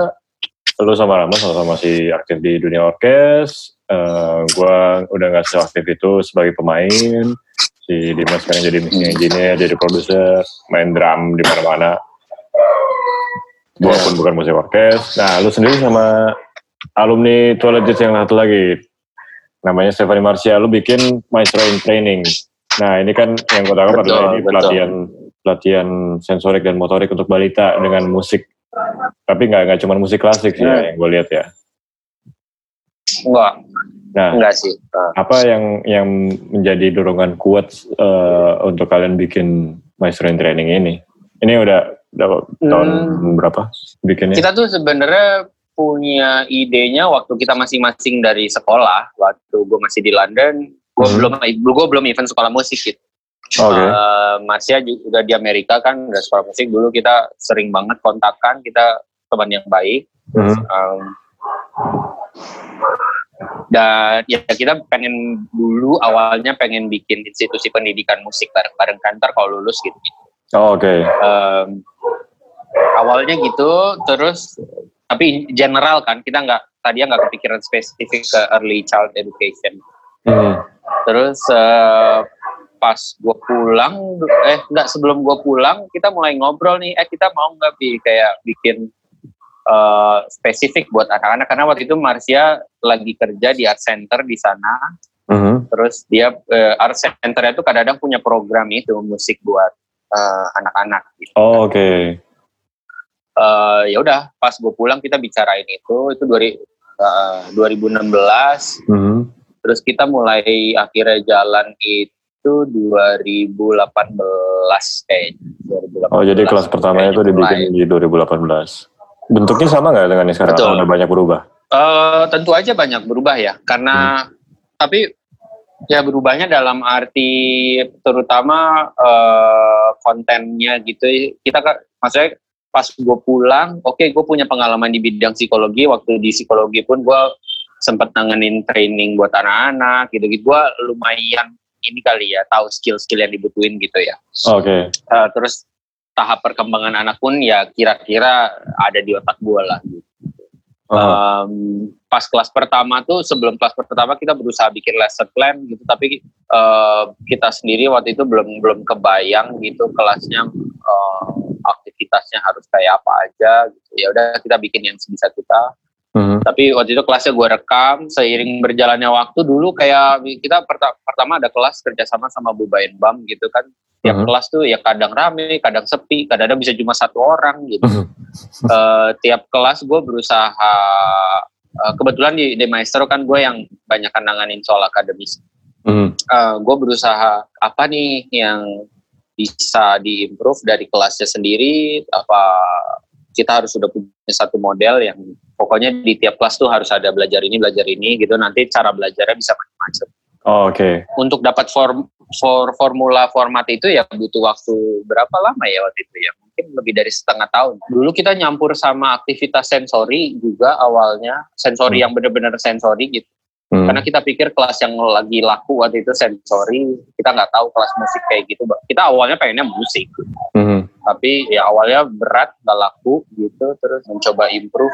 Speaker 1: lu sama Rahman sama-sama masih aktif di dunia orkes. Eh gue udah nggak seaktif itu sebagai pemain. Si Dimas sekarang jadi mixing engineer, jadi produser, main drum di mana-mana. Walaupun bukan musik orkes. Nah, lu sendiri sama alumni Toilet Youth yang satu lagi. Namanya Stephanie Marcia, lu bikin Maestro in Training. Nah, ini kan yang gue tangkap adalah ini
Speaker 2: betul.
Speaker 1: pelatihan pelatihan sensorik dan motorik untuk balita dengan musik. Tapi nggak nggak cuma musik klasik sih ya, yang gue lihat ya.
Speaker 2: Enggak
Speaker 1: Nah,
Speaker 2: enggak sih Eh,
Speaker 1: apa yang yang menjadi dorongan kuat eh, untuk kalian bikin Maestro in Training ini? Ini udah, udah tahun
Speaker 2: Hmm.
Speaker 1: berapa bikinnya?
Speaker 2: kita tuh sebenarnya punya idenya waktu kita masing-masing dari sekolah waktu gue masih di London gue
Speaker 1: Hmm.
Speaker 2: belum gue belum event sekolah musik gitu
Speaker 1: Oke.
Speaker 2: Eh, Marsha juga udah di Amerika kan udah sekolah musik dulu kita sering banget kontakkan kita teman yang baik
Speaker 1: Mhm.
Speaker 2: Um, dan ya kita pengen dulu awalnya pengen bikin institusi pendidikan musik bareng-bareng kantor kalau lulus gitu,
Speaker 1: Oh, Oke.
Speaker 2: Um, awalnya gitu terus tapi general kan kita nggak tadi nggak kepikiran spesifik ke early child education
Speaker 1: Mhm.
Speaker 2: terus eh, pas gue pulang eh nggak sebelum gue pulang kita mulai ngobrol nih eh kita mau nggak bi kayak bikin eh, spesifik buat anak-anak karena waktu itu Marcia lagi kerja di art center di sana
Speaker 1: Mhm.
Speaker 2: terus dia eh, art center itu kadang-kadang punya program itu musik buat eh, anak-anak gitu.
Speaker 1: Oh, Oke.
Speaker 2: Eh, ya udah pas gue pulang kita bicarain itu itu dari eh, 2016
Speaker 1: Mhm.
Speaker 2: terus kita mulai akhirnya jalan itu 2018 kayaknya 2018
Speaker 1: Oh, jadi kelas pertamanya itu dibikin di 2018. Bentuknya sama nggak dengan yang sekarang?
Speaker 2: Betul.
Speaker 1: Udah banyak berubah?
Speaker 2: Eh, tentu aja banyak berubah ya karena tapi ya berubahnya dalam arti terutama eh, kontennya gitu kita kan maksudnya pas gue pulang oke gue punya pengalaman di bidang psikologi waktu di psikologi pun gue sempat nanganin training buat anak-anak gitu-gitu gue lumayan ini kali ya tahu skill-skill yang dibutuhin gitu ya
Speaker 1: Oke.
Speaker 2: Eh, terus tahap perkembangan anak pun ya kira-kira ada di otak gue lah gitu.
Speaker 1: Oh.
Speaker 2: Um, pas kelas pertama tuh sebelum kelas pertama kita berusaha bikin lesson plan gitu tapi uh, kita sendiri waktu itu belum belum kebayang gitu kelasnya uh, aktivitasnya harus kayak apa aja gitu ya udah kita bikin yang sebisa kita
Speaker 1: Mhm.
Speaker 2: tapi waktu itu kelasnya gue rekam seiring berjalannya waktu dulu kayak kita perta- pertama ada kelas kerjasama sama Bubain Bam gitu kan tiap
Speaker 1: Mhm.
Speaker 2: kelas tuh ya kadang rame kadang sepi kadang-kadang bisa cuma satu orang gitu
Speaker 1: Mhm.
Speaker 2: Eh, tiap kelas gue berusaha eh, kebetulan di, di Maestro kan gue yang banyak nanganin soal akademis
Speaker 1: Mhm.
Speaker 2: gue berusaha apa nih yang bisa diimprove dari kelasnya sendiri apa kita harus sudah punya satu model yang pokoknya di tiap kelas tuh harus ada belajar ini belajar ini gitu. Nanti cara belajarnya bisa macam-macam.
Speaker 1: Oh, Oke.
Speaker 2: untuk dapat form for formula format itu ya butuh waktu berapa lama ya waktu itu ya? Mungkin lebih dari setengah tahun. Dulu kita nyampur sama aktivitas sensori juga awalnya. Sensori
Speaker 1: Hmm.
Speaker 2: yang benar-benar sensori gitu.
Speaker 1: Mhm.
Speaker 2: karena kita pikir kelas yang lagi laku waktu itu sensori kita nggak tahu kelas musik kayak gitu. Kita awalnya pengennya musik.
Speaker 1: Mhm.
Speaker 2: tapi ya awalnya berat nggak laku gitu. Terus mencoba improve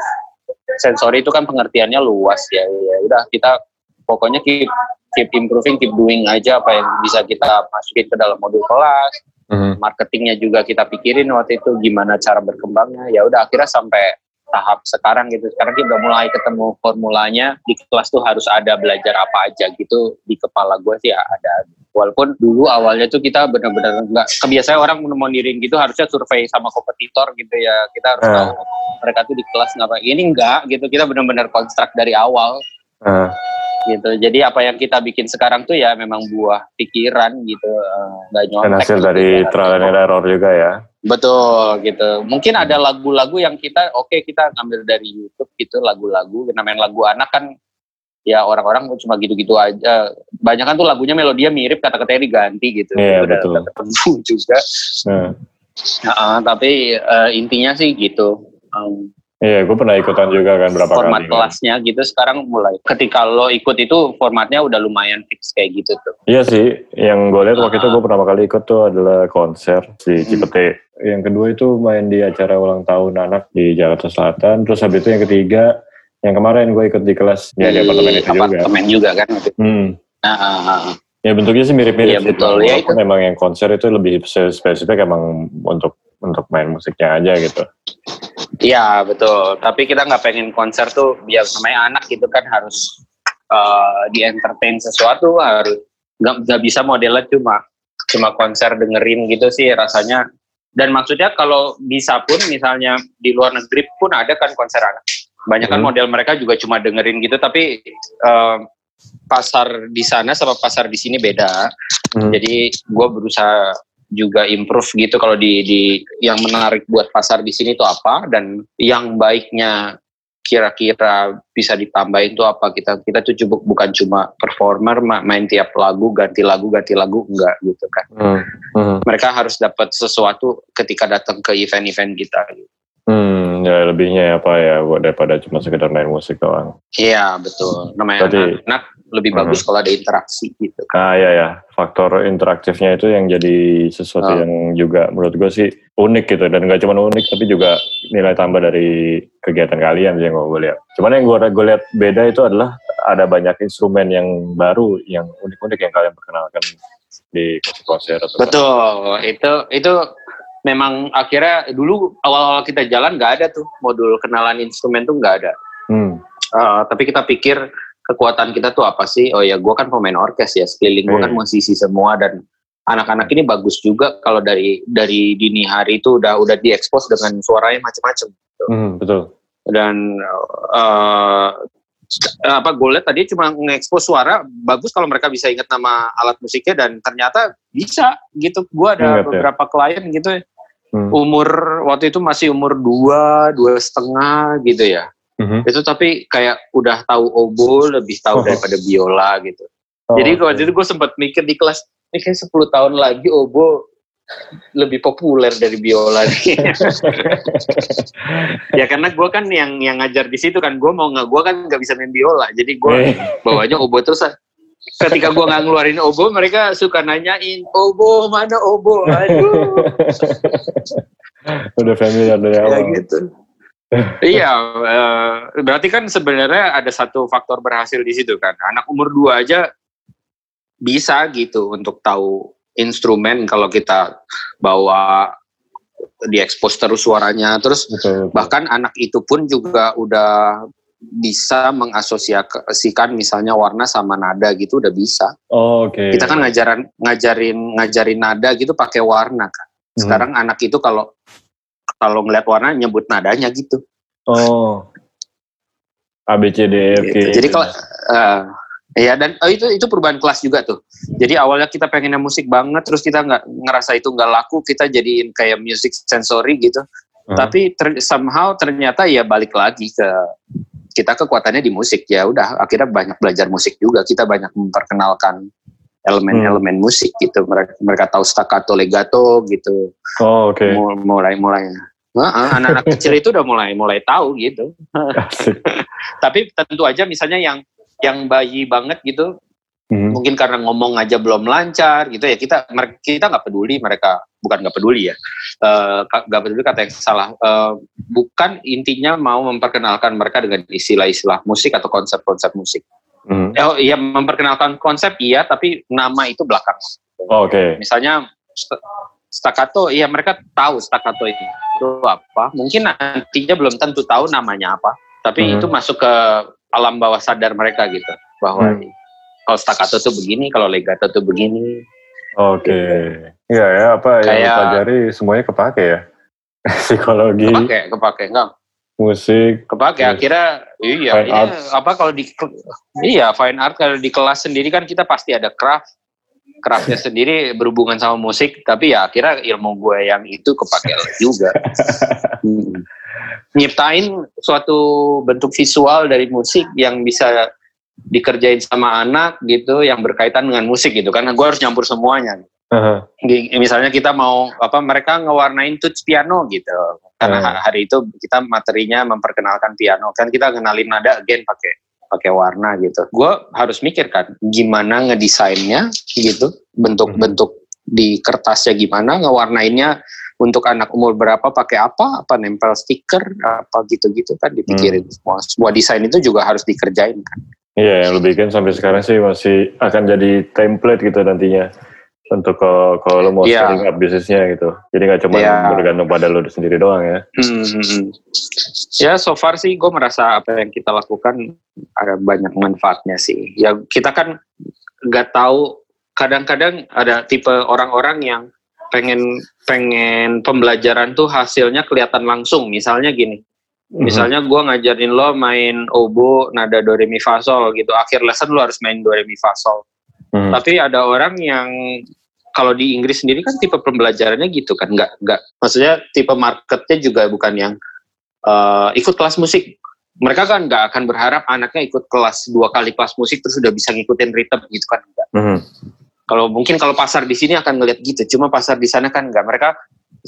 Speaker 2: sensori itu kan pengertiannya luas ya ya udah kita pokoknya keep keep improving keep doing aja apa yang bisa kita masukin ke dalam modul kelas
Speaker 1: Mhm.
Speaker 2: marketingnya juga kita pikirin waktu itu gimana cara berkembangnya ya udah akhirnya sampai tahap sekarang gitu. Sekarang kita udah mulai ketemu formulanya di kelas tuh harus ada belajar apa aja gitu di kepala gue sih ya ada. Walaupun dulu awalnya tuh kita benar-benar nggak kebiasaan orang diriin gitu harusnya survei sama kompetitor gitu ya. Kita harus
Speaker 1: Eh.
Speaker 2: tahu mereka tuh di kelas ngapain. Ini enggak gitu kita benar-benar konstruk dari awal
Speaker 1: Ah.
Speaker 2: gitu jadi apa yang kita bikin sekarang tuh ya memang buah pikiran gitu eh, nggak
Speaker 1: Dan
Speaker 2: nyontek
Speaker 1: hasil
Speaker 2: gitu
Speaker 1: dari
Speaker 2: ya.
Speaker 1: trial and error juga ya.
Speaker 2: Betul gitu. Mungkin ada lagu-lagu yang kita oke kita ngambil dari YouTube gitu lagu-lagu. Namanya lagu anak kan ya orang-orang cuma gitu-gitu aja. Banyak kan tuh lagunya melodinya mirip kata-katanya diganti gitu.
Speaker 1: Iya,
Speaker 2: udah
Speaker 1: betul.
Speaker 2: juga.
Speaker 1: Nah.
Speaker 2: Nah, tapi eh, intinya sih gitu. Um,
Speaker 1: Iya, gue pernah ikutan juga kan berapa
Speaker 2: format
Speaker 1: kali. kan.
Speaker 2: kelasnya gitu sekarang mulai. Ketika lo ikut itu formatnya udah lumayan fix kayak gitu tuh.
Speaker 1: Iya sih, yang gue lihat waktu itu
Speaker 2: Ah.
Speaker 1: gue pertama kali ikut tuh adalah konser
Speaker 2: Hmm.
Speaker 1: si Cipete. Yang kedua itu main di acara ulang tahun anak di Jakarta Selatan. Terus habis itu yang ketiga, yang kemarin gue ikut di kelas ya di apartemen itu juga.
Speaker 2: apartemen juga kan.
Speaker 1: Hmm.
Speaker 2: Nah, ah, ah.
Speaker 1: Ya bentuknya sih mirip-mirip
Speaker 2: Iya,
Speaker 1: sih.
Speaker 2: betul. Ya,
Speaker 1: Walaupun emang yang konser itu lebih spesifik emang untuk untuk main musiknya aja gitu.
Speaker 2: Iya betul. Tapi kita nggak pengen konser tuh biar namanya anak gitu kan harus uh, di entertain sesuatu harus nggak nggak bisa modelnya cuma cuma konser dengerin gitu sih rasanya. Dan maksudnya kalau bisa pun misalnya di luar negeri pun ada kan konser anak. Banyak kan
Speaker 1: Hmm.
Speaker 2: model mereka juga cuma dengerin gitu tapi uh, pasar di sana sama pasar di sini beda.
Speaker 1: Hmm.
Speaker 2: Jadi gue berusaha juga improve gitu kalau di di yang menarik buat pasar di sini itu apa dan yang baiknya kira-kira bisa ditambahin tuh apa kita kita tuh coba bukan cuma performer main tiap lagu ganti lagu ganti lagu enggak gitu kan hmm. Hmm. mereka harus dapat sesuatu ketika datang ke event-event kita gitu.
Speaker 1: Hmm, ya lebihnya apa ya buat daripada cuma sekedar main musik doang.
Speaker 2: Iya betul. Namanya Berarti, anak, lebih hmm. bagus kalau ada interaksi gitu.
Speaker 1: Ah ya ya, faktor interaktifnya itu yang jadi sesuatu oh. yang juga menurut gue sih unik gitu dan gak cuma unik tapi juga nilai tambah dari kegiatan kalian sih yang gue lihat. Cuman yang gue gue lihat beda itu adalah ada banyak instrumen yang baru yang unik-unik yang kalian perkenalkan di konser atau
Speaker 2: betul itu itu memang akhirnya dulu awal-awal kita jalan nggak ada tuh modul kenalan instrumen tuh nggak ada. Hmm. Uh, tapi kita pikir kekuatan kita tuh apa sih? Oh ya, gue kan pemain orkes ya, sekeliling gue kan hmm. musisi semua dan anak-anak ini bagus juga kalau dari dari dini hari itu udah udah diekspos dengan suaranya macam-macam. Gitu.
Speaker 1: Hmm, betul.
Speaker 2: Dan uh, apa gue lihat tadi cuma ngekspos suara bagus kalau mereka bisa ingat nama alat musiknya dan ternyata bisa gitu. Gue ada Ingat, ya? beberapa ya? klien gitu hmm. umur waktu itu masih umur dua dua setengah gitu ya hmm. itu tapi kayak udah tahu obo lebih tahu oh. daripada biola gitu oh, jadi okay. waktu itu gue sempat mikir di kelas ini kayak 10 tahun lagi obo lebih populer dari biola ya karena gue kan yang yang ngajar di situ kan gue mau nggak gue kan nggak bisa main biola. Jadi gue eh. bawanya obo terus ketika gue nggak ngeluarin obo mereka suka nanyain obo mana obo? Aduh.
Speaker 1: Udah familiar dari ya, awal. ya, gitu.
Speaker 2: Iya uh, berarti kan sebenarnya ada satu faktor berhasil di situ kan. Anak umur dua aja bisa gitu untuk tahu instrumen kalau kita bawa diekspos terus suaranya terus betul, betul. bahkan anak itu pun juga udah bisa mengasosiasikan misalnya warna sama nada gitu udah bisa.
Speaker 1: Oh, Oke. Okay.
Speaker 2: Kita kan ngajarin ngajarin ngajarin nada gitu pakai warna kan. Sekarang hmm. anak itu kalau kalau ngeliat warna nyebut nadanya gitu.
Speaker 1: Oh. A B C D E F G.
Speaker 2: Gitu. Jadi kalau uh, ya dan oh, itu itu perubahan kelas juga tuh. Jadi awalnya kita pengennya musik banget, terus kita nggak ngerasa itu nggak laku, kita jadiin kayak music sensory gitu. Hmm. Tapi ter, somehow ternyata ya balik lagi ke kita kekuatannya di musik ya udah akhirnya banyak belajar musik juga kita banyak memperkenalkan elemen-elemen hmm. musik gitu mereka mereka tahu staccato legato gitu
Speaker 1: oh oke okay.
Speaker 2: mulai mulai anak-anak kecil itu udah mulai mulai tahu gitu tapi tentu aja misalnya yang yang bayi banget gitu Hmm. Mungkin karena ngomong aja belum lancar gitu ya kita kita nggak peduli mereka bukan nggak peduli ya eh, nggak uh, peduli kata yang salah uh, bukan intinya mau memperkenalkan mereka dengan istilah-istilah musik atau konsep-konsep musik. Hmm. Oh iya memperkenalkan konsep iya tapi nama itu belakang.
Speaker 1: Oh, Oke. Okay.
Speaker 2: Misalnya staccato iya mereka tahu staccato itu itu apa mungkin nantinya belum tentu tahu namanya apa tapi hmm. itu masuk ke alam bawah sadar mereka gitu bahwa hmm kalau staccato tuh begini, kalau legato tuh begini.
Speaker 1: Oke. Okay. Iya ya, apa Kayak, yang pelajari semuanya kepake ya? Psikologi.
Speaker 2: Kepake, kepake enggak?
Speaker 1: Musik.
Speaker 2: Kepake yes. akhirnya iya, fine iya apa kalau di iya fine art kalau di kelas sendiri kan kita pasti ada craft. Craftnya sendiri berhubungan sama musik, tapi ya akhirnya ilmu gue yang itu kepake juga. hmm. Nyiptain suatu bentuk visual dari musik yang bisa dikerjain sama anak gitu yang berkaitan dengan musik gitu karena gue harus nyampur semuanya uh-huh. misalnya kita mau apa mereka ngewarnain touch piano gitu karena uh-huh. hari itu kita materinya memperkenalkan piano kan kita kenalin nada again pakai pakai warna gitu gue harus mikir kan gimana ngedesainnya gitu bentuk-bentuk uh-huh. di kertasnya gimana ngewarnainnya untuk anak umur berapa pakai apa apa nempel stiker apa gitu-gitu kan dipikirin hmm. semua semua desain itu juga harus dikerjain kan
Speaker 1: Iya, yang lu bikin sampai sekarang sih masih akan jadi template gitu nantinya untuk kalau kalau lo mau yeah. scaling up bisnisnya gitu. Jadi nggak cuma yeah. bergantung pada lo sendiri doang ya.
Speaker 2: Hmm, hmm, hmm. Ya, so far sih gue merasa apa yang kita lakukan ada banyak manfaatnya sih. Ya kita kan nggak tahu kadang-kadang ada tipe orang-orang yang pengen pengen pembelajaran tuh hasilnya kelihatan langsung. Misalnya gini, Mhm. Misalnya gue ngajarin lo main obo, nada do re mi fa sol gitu. Akhir lesson lo harus main do re mi fa sol. Hmm. Tapi ada orang yang kalau di Inggris sendiri kan tipe pembelajarannya gitu kan, nggak nggak. Maksudnya tipe marketnya juga bukan yang uh, ikut kelas musik mereka kan nggak akan berharap anaknya ikut kelas dua kali kelas musik terus udah bisa ngikutin ritme gitu kan enggak.
Speaker 1: Mhm.
Speaker 2: Kalau mungkin kalau pasar di sini akan ngeliat gitu, cuma pasar di sana kan enggak. Mereka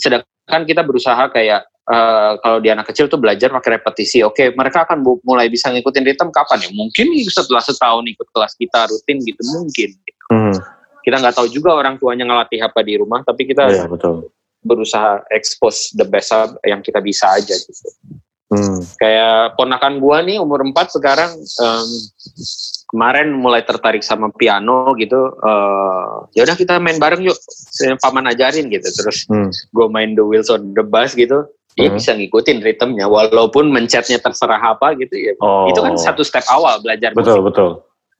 Speaker 2: sedangkan kita berusaha kayak eh, kalau di anak kecil tuh belajar pakai repetisi. Oke, mereka akan mulai bisa ngikutin ritme kapan ya? Mungkin setelah setahun ikut kelas kita rutin gitu mungkin.
Speaker 1: Mhm.
Speaker 2: Kita nggak tahu juga orang tuanya ngelatih apa di rumah, tapi kita
Speaker 1: Iya betul.
Speaker 2: berusaha expose the best yang kita bisa aja gitu.
Speaker 1: Hmm.
Speaker 2: Kayak ponakan gua nih umur 4 sekarang em, kemarin mulai tertarik sama piano gitu. eh ya udah kita main bareng yuk. Saya paman ajarin gitu. Terus
Speaker 1: Hmm.
Speaker 2: gue main the wheels on the bus gitu. Dia
Speaker 1: Hmm.
Speaker 2: bisa ngikutin ritmenya walaupun mencetnya terserah apa gitu ya.
Speaker 1: Oh.
Speaker 2: Itu kan satu step awal belajar
Speaker 1: Betul
Speaker 2: musik.
Speaker 1: betul.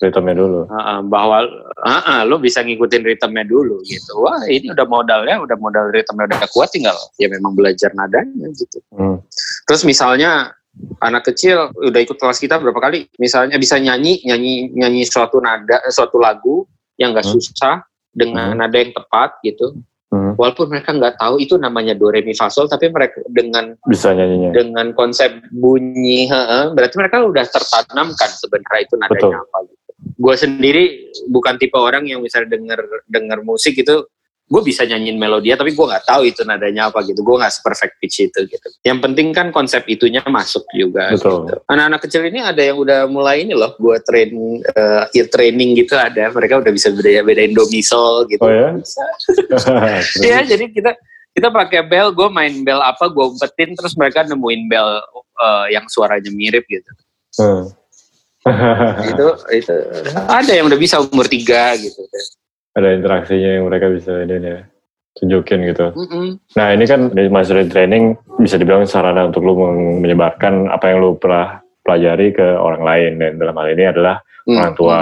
Speaker 1: Ritmenya dulu.
Speaker 2: Heeh, bahwa heeh, lo bisa ngikutin ritmenya dulu gitu. Wah ini udah modalnya, udah modal ritmenya udah kuat tinggal ya memang belajar nadanya gitu.
Speaker 1: Hmm.
Speaker 2: Terus misalnya anak kecil udah ikut kelas kita berapa kali, misalnya bisa nyanyi nyanyi nyanyi suatu nada, suatu lagu yang gak
Speaker 1: Hmm.
Speaker 2: susah dengan nada yang tepat gitu.
Speaker 1: Hmm.
Speaker 2: Walaupun mereka nggak tahu itu namanya do re mi fa sol, tapi mereka dengan
Speaker 1: Bisa nyanyinya.
Speaker 2: dengan konsep bunyi, heeh, berarti mereka udah tertanamkan sebenarnya itu nadanya
Speaker 1: Betul.
Speaker 2: apa gitu. Gue sendiri bukan tipe orang yang misalnya denger denger musik itu gue bisa nyanyiin melodia tapi gue nggak tahu itu nadanya apa gitu gue nggak seperfect pitch itu gitu yang penting kan konsep itunya masuk juga
Speaker 1: Betul.
Speaker 2: gitu. anak-anak kecil ini ada yang udah mulai ini loh gue train eh, ear training gitu ada mereka udah bisa beda bedain do mi sol gitu
Speaker 1: Oh ya?
Speaker 2: Bisa. Iya, jadi kita kita pakai bel, gue main bel apa, gue umpetin, terus mereka nemuin bel eh, yang suaranya mirip gitu.
Speaker 1: Hmm.
Speaker 2: Itu itu ada yang udah bisa umur tiga gitu.
Speaker 1: Ada interaksinya yang mereka bisa ini ya tunjukin gitu.
Speaker 2: Mm-mm.
Speaker 1: Nah ini kan di mastery training bisa dibilang sarana untuk lu meng- menyebarkan apa yang lu pernah pelajari ke orang lain dan dalam hal ini adalah
Speaker 2: Mm.
Speaker 1: orang tua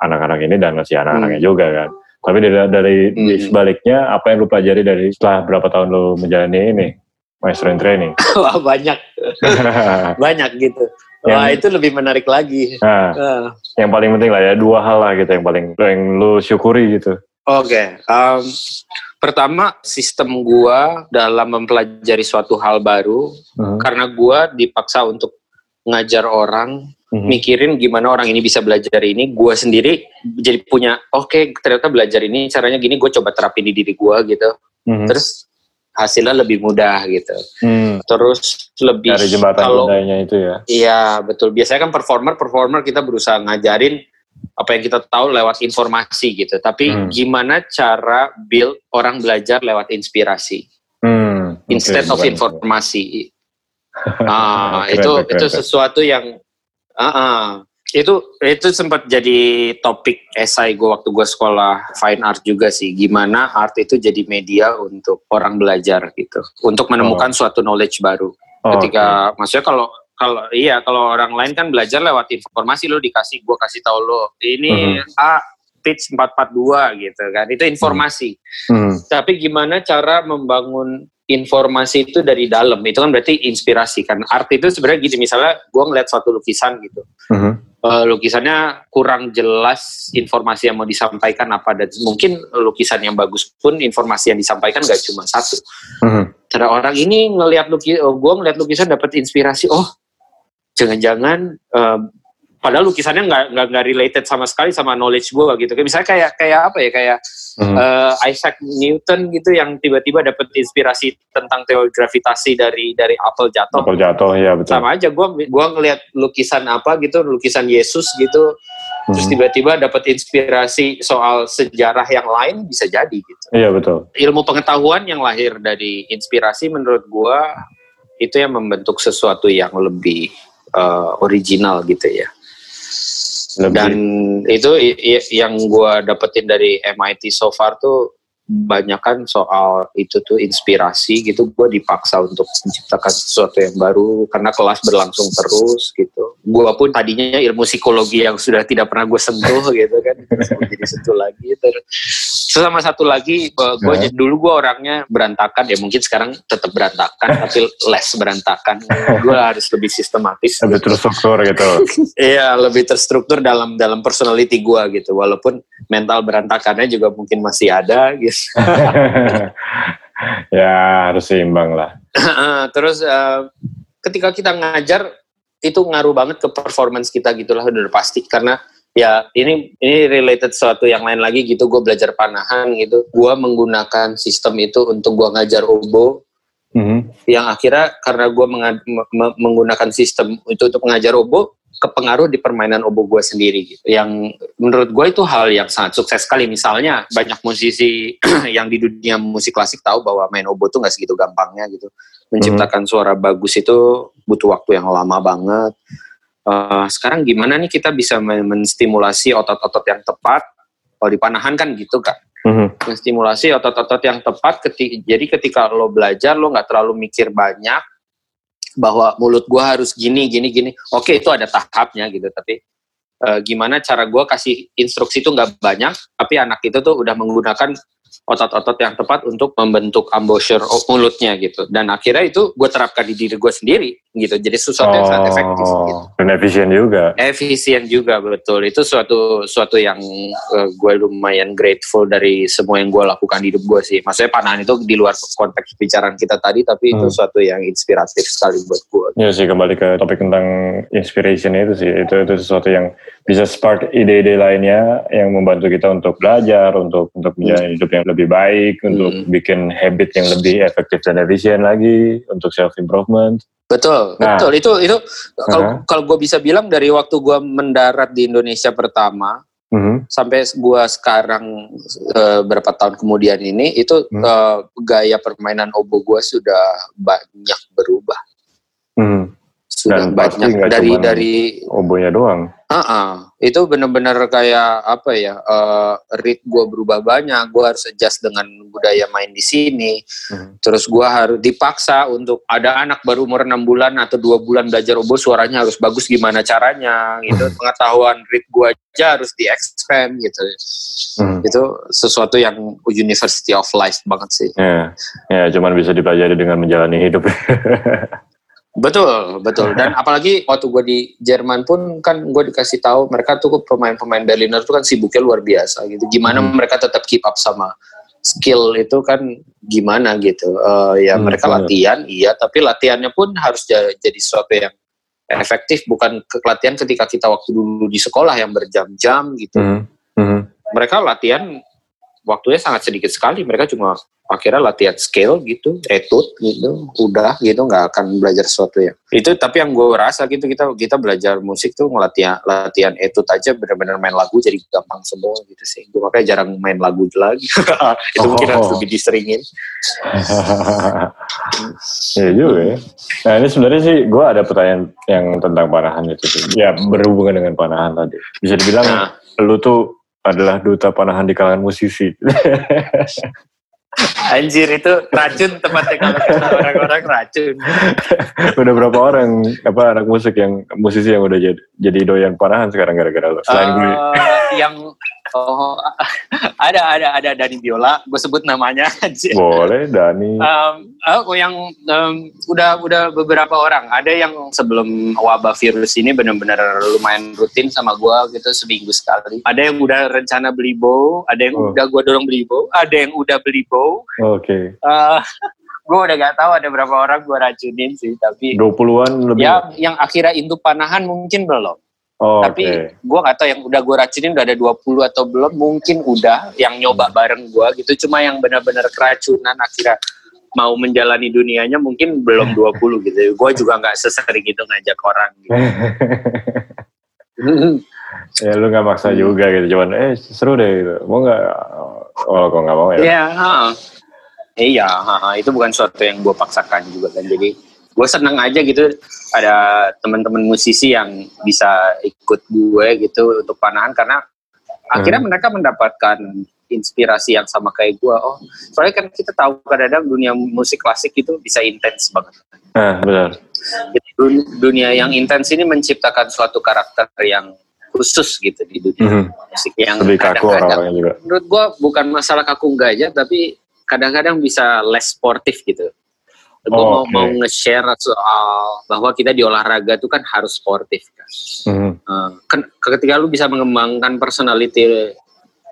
Speaker 1: anak-anak ini dan si anak-anaknya juga kan. Tapi dari, dari di sebaliknya apa yang lu pelajari dari setelah berapa tahun lu menjalani ini mastery training?
Speaker 2: Wah banyak banyak gitu.
Speaker 1: Yang-
Speaker 2: Wah itu lebih menarik lagi.
Speaker 1: nah,
Speaker 2: Eh,
Speaker 1: yang paling penting lah ya dua hal lah gitu yang paling yang lu syukuri gitu.
Speaker 2: Oke, em, pertama sistem gua dalam mempelajari suatu hal baru
Speaker 1: Hmm.
Speaker 2: karena gua dipaksa untuk ngajar orang
Speaker 1: Mhm.
Speaker 2: mikirin gimana orang ini bisa belajar ini gue sendiri jadi punya oke ternyata belajar ini caranya gini gue coba terapin di diri gue gitu
Speaker 1: Mhm.
Speaker 2: terus hasilnya lebih mudah gitu
Speaker 1: Hmm.
Speaker 2: terus lebih
Speaker 1: Dari jembatan
Speaker 2: kalau
Speaker 1: budayanya itu ya.
Speaker 2: iya betul biasanya kan performer performer kita berusaha ngajarin apa yang kita tahu lewat informasi gitu tapi
Speaker 1: Hmm.
Speaker 2: gimana cara build orang belajar lewat inspirasi
Speaker 1: Hmm.
Speaker 2: instead of informasi. Ah,
Speaker 1: Keren,
Speaker 2: itu
Speaker 1: keren,
Speaker 2: itu
Speaker 1: keren.
Speaker 2: sesuatu yang ah, ah. Itu itu sempat jadi topik esai gue waktu gue sekolah fine art juga sih. Gimana art itu jadi media untuk orang belajar gitu, untuk menemukan suatu knowledge baru.
Speaker 1: Oh,
Speaker 2: Ketika maksudnya kalau kalau iya kalau orang lain kan belajar lewat informasi lo dikasih gue kasih tahu lo ini
Speaker 1: Mhm.
Speaker 2: A pitch 442 gitu kan itu informasi
Speaker 1: oke. Hmm.
Speaker 2: tapi gimana cara membangun informasi itu dari dalam itu kan berarti inspirasi kan art itu sebenarnya gini misalnya gue ngeliat suatu lukisan gitu
Speaker 1: Mhm.
Speaker 2: Eh, lukisannya kurang jelas informasi yang mau disampaikan apa dan mungkin lukisan yang bagus pun informasi yang disampaikan gak cuma satu
Speaker 1: Mhm.
Speaker 2: cara orang ini ngelihat luki oh, gue ngeliat lukisan dapat inspirasi oh jangan-jangan eh, padahal lukisannya nggak nggak related sama sekali sama knowledge gue gitu kayak misalnya kayak kayak apa ya kayak
Speaker 1: Mhm.
Speaker 2: eh, Isaac Newton gitu yang tiba-tiba dapat inspirasi tentang teori gravitasi dari dari apel jatuh
Speaker 1: Apel jatuh ya betul.
Speaker 2: sama aja gue gua ngelihat lukisan apa gitu lukisan Yesus gitu terus
Speaker 1: Mhm.
Speaker 2: tiba-tiba dapat inspirasi soal sejarah yang lain bisa jadi gitu
Speaker 1: Iya betul.
Speaker 2: ilmu pengetahuan yang lahir dari inspirasi menurut gue itu yang membentuk sesuatu yang lebih eh, original gitu ya
Speaker 1: Lebih.
Speaker 2: dan itu yang gue dapetin dari MIT so far tuh banyak kan soal itu tuh inspirasi gitu gue dipaksa untuk menciptakan sesuatu yang baru karena kelas berlangsung terus gitu gue pun tadinya ilmu psikologi yang sudah tidak pernah gue sentuh gitu kan jadi sentuh lagi terus Terus sama satu lagi gue
Speaker 1: Ya.
Speaker 2: dulu gue orangnya berantakan ya mungkin sekarang tetap berantakan tapi less berantakan gue harus lebih sistematis
Speaker 1: lebih terstruktur gitu.
Speaker 2: Iya, lebih terstruktur dalam dalam personality gua gitu. Walaupun mental berantakannya juga mungkin masih ada gitu.
Speaker 1: ya harus seimbang lah.
Speaker 2: Terus eh, ketika kita ngajar itu ngaruh banget ke performance kita gitulah udah pasti karena ya ini ini related sesuatu yang lain lagi gitu gue belajar panahan gitu gue menggunakan sistem itu untuk gue ngajar obo
Speaker 1: Mhm.
Speaker 2: yang akhirnya karena gue menggunakan sistem itu untuk mengajar obo kepengaruh di permainan obo gue sendiri gitu. Yang menurut gue itu hal yang sangat sukses sekali. Misalnya banyak musisi yang di dunia musik klasik tahu bahwa main obo tuh nggak segitu gampangnya gitu. Menciptakan suara bagus itu butuh waktu yang lama banget. Uh, sekarang gimana nih kita bisa men- menstimulasi otot-otot yang tepat? Kalau di panahan kan gitu kan.
Speaker 1: Mhm.
Speaker 2: Menstimulasi otot-otot yang tepat. Keti jadi ketika lo belajar lo nggak terlalu mikir banyak bahwa mulut gua harus gini gini gini. Oke itu ada tahapnya gitu tapi eh, gimana cara gua kasih instruksi itu nggak banyak tapi anak itu tuh udah menggunakan otot-otot yang tepat untuk membentuk embouchure mulutnya gitu. Dan akhirnya itu gue terapkan di diri gue sendiri gitu. Jadi sesuatu yang sangat efektif gitu.
Speaker 1: Oh, dan efisien juga.
Speaker 2: efisien juga betul. Itu suatu suatu yang uh, gue lumayan grateful dari semua yang gue lakukan di hidup gue sih. Maksudnya panahan itu di luar konteks pembicaraan kita tadi tapi itu
Speaker 1: Hmm.
Speaker 2: suatu yang inspiratif sekali buat gue
Speaker 1: Ya sih kembali ke topik tentang inspiration itu sih. Itu itu sesuatu yang bisa spark ide-ide lainnya yang membantu kita untuk belajar untuk untuk menjalani hidup yang lebih baik untuk
Speaker 2: Hmm.
Speaker 1: bikin habit yang lebih efektif dan efisien lagi untuk self improvement.
Speaker 2: betul
Speaker 1: Nah.
Speaker 2: betul itu itu kalau
Speaker 1: Uh-huh.
Speaker 2: kalau gue bisa bilang dari waktu gue mendarat di Indonesia pertama
Speaker 1: Mhm.
Speaker 2: sampai gue sekarang eh, berapa tahun kemudian ini itu
Speaker 1: Hmm.
Speaker 2: eh, gaya permainan obo gue sudah banyak berubah
Speaker 1: Mhm.
Speaker 2: Sudah
Speaker 1: Dan
Speaker 2: banyak dari
Speaker 1: cuman-
Speaker 2: dari
Speaker 1: Obonya doang.
Speaker 2: Ah, ah. itu bener-bener kayak apa ya? Uh, read gue berubah banyak. Gue harus adjust dengan budaya main di sini.
Speaker 1: Mhm.
Speaker 2: Terus gue harus dipaksa untuk ada anak baru umur enam bulan atau dua bulan belajar oboe suaranya harus bagus gimana caranya gitu. Pengetahuan read gue aja harus di expand gitu.
Speaker 1: Mhm.
Speaker 2: Itu sesuatu yang University of Life banget sih.
Speaker 1: Ya, ya cuman bisa dipelajari dengan menjalani hidup.
Speaker 2: Betul, betul. Dan apalagi waktu gue di Jerman pun kan gue dikasih tahu mereka tuh pemain-pemain Berliner tuh kan sibuknya luar biasa gitu. Gimana
Speaker 1: Hmm.
Speaker 2: mereka tetap keep up sama skill itu kan gimana gitu. Eh, ya
Speaker 1: Hmm,
Speaker 2: mereka
Speaker 1: betul.
Speaker 2: latihan, iya. Tapi latihannya pun harus ja- jadi sesuatu yang efektif, bukan ke latihan ketika kita waktu dulu di sekolah yang berjam-jam gitu.
Speaker 1: Mhm. Mhm.
Speaker 2: Mereka latihan waktunya sangat sedikit sekali. Mereka cuma akhirnya latihan skill gitu, etut gitu, udah gitu nggak akan belajar sesuatu yang itu. Tapi yang gue rasa gitu kita kita belajar musik tuh ngelatihan latihan etut aja benar-benar main lagu jadi gampang semua gitu sih. Gue makanya jarang main lagu lagi. itu mungkin
Speaker 1: Oh.
Speaker 2: harus lebih diseringin.
Speaker 1: ya juga ya. Nah ini sebenarnya sih gue ada pertanyaan yang tentang panahan itu sih. Ya berhubungan dengan panahan tadi. Bisa dibilang
Speaker 2: Nah,
Speaker 1: lu tuh adalah duta panahan di kalangan musisi.
Speaker 2: anjir itu racun tempatnya kalau orang-orang racun.
Speaker 1: udah berapa orang apa anak musik yang musisi yang udah jadi, jadi doyan panahan sekarang gara-gara lo? Selain gue.
Speaker 2: Eh, yang oh ada ada ada Dani Biola, gue sebut namanya.
Speaker 1: Boleh Dani.
Speaker 2: Um, oh, yang um, udah udah beberapa orang. Ada yang sebelum wabah virus ini benar-benar lumayan rutin sama gua gitu seminggu sekali. Ada yang udah rencana beli bow, ada yang
Speaker 1: Oh.
Speaker 2: udah gua dorong beli bow, ada yang udah beli bow.
Speaker 1: Oke.
Speaker 2: Uh, gua udah gak tahu ada berapa orang gua racunin sih, tapi
Speaker 1: 20-an lebih.
Speaker 2: ya yang akhirnya itu panahan mungkin belum.
Speaker 1: Oh,
Speaker 2: Tapi
Speaker 1: Oke.
Speaker 2: gua nggak tahu yang udah gua racunin udah ada 20 atau belum, mungkin udah yang nyoba bareng gua gitu. Cuma yang benar-benar keracunan akhirnya mau menjalani dunianya mungkin belum 20 gitu. Gua juga nggak sesering itu ngajak orang gitu.
Speaker 1: ya lu nggak maksa
Speaker 2: Hmm.
Speaker 1: juga gitu. Cuman eh seru deh gitu. Mau nggak? Oh kok nggak mau ya?
Speaker 2: Iya, ha. Iya, ha, ha. itu bukan suatu yang gua paksakan juga kan. Jadi gue seneng aja gitu ada teman-teman musisi yang bisa ikut gue gitu untuk panahan karena akhirnya mereka mendapatkan inspirasi yang sama kayak gue. Oh, soalnya kan kita tahu kadang-kadang dunia musik klasik itu bisa intens banget.
Speaker 1: Nah, benar.
Speaker 2: Jadi dun- dunia yang intens ini menciptakan suatu karakter yang khusus gitu di dunia
Speaker 1: Mhm.
Speaker 2: musik yang
Speaker 1: Lebih kaku
Speaker 2: kadang-kadang menurut gua bukan masalah kaku enggak aja tapi kadang-kadang bisa less sportif gitu. Gue
Speaker 1: Oh,
Speaker 2: mau
Speaker 1: oke.
Speaker 2: mau nge-share soal bahwa kita di olahraga itu kan harus sportif kan. Eh, ken- ketika lu bisa mengembangkan personality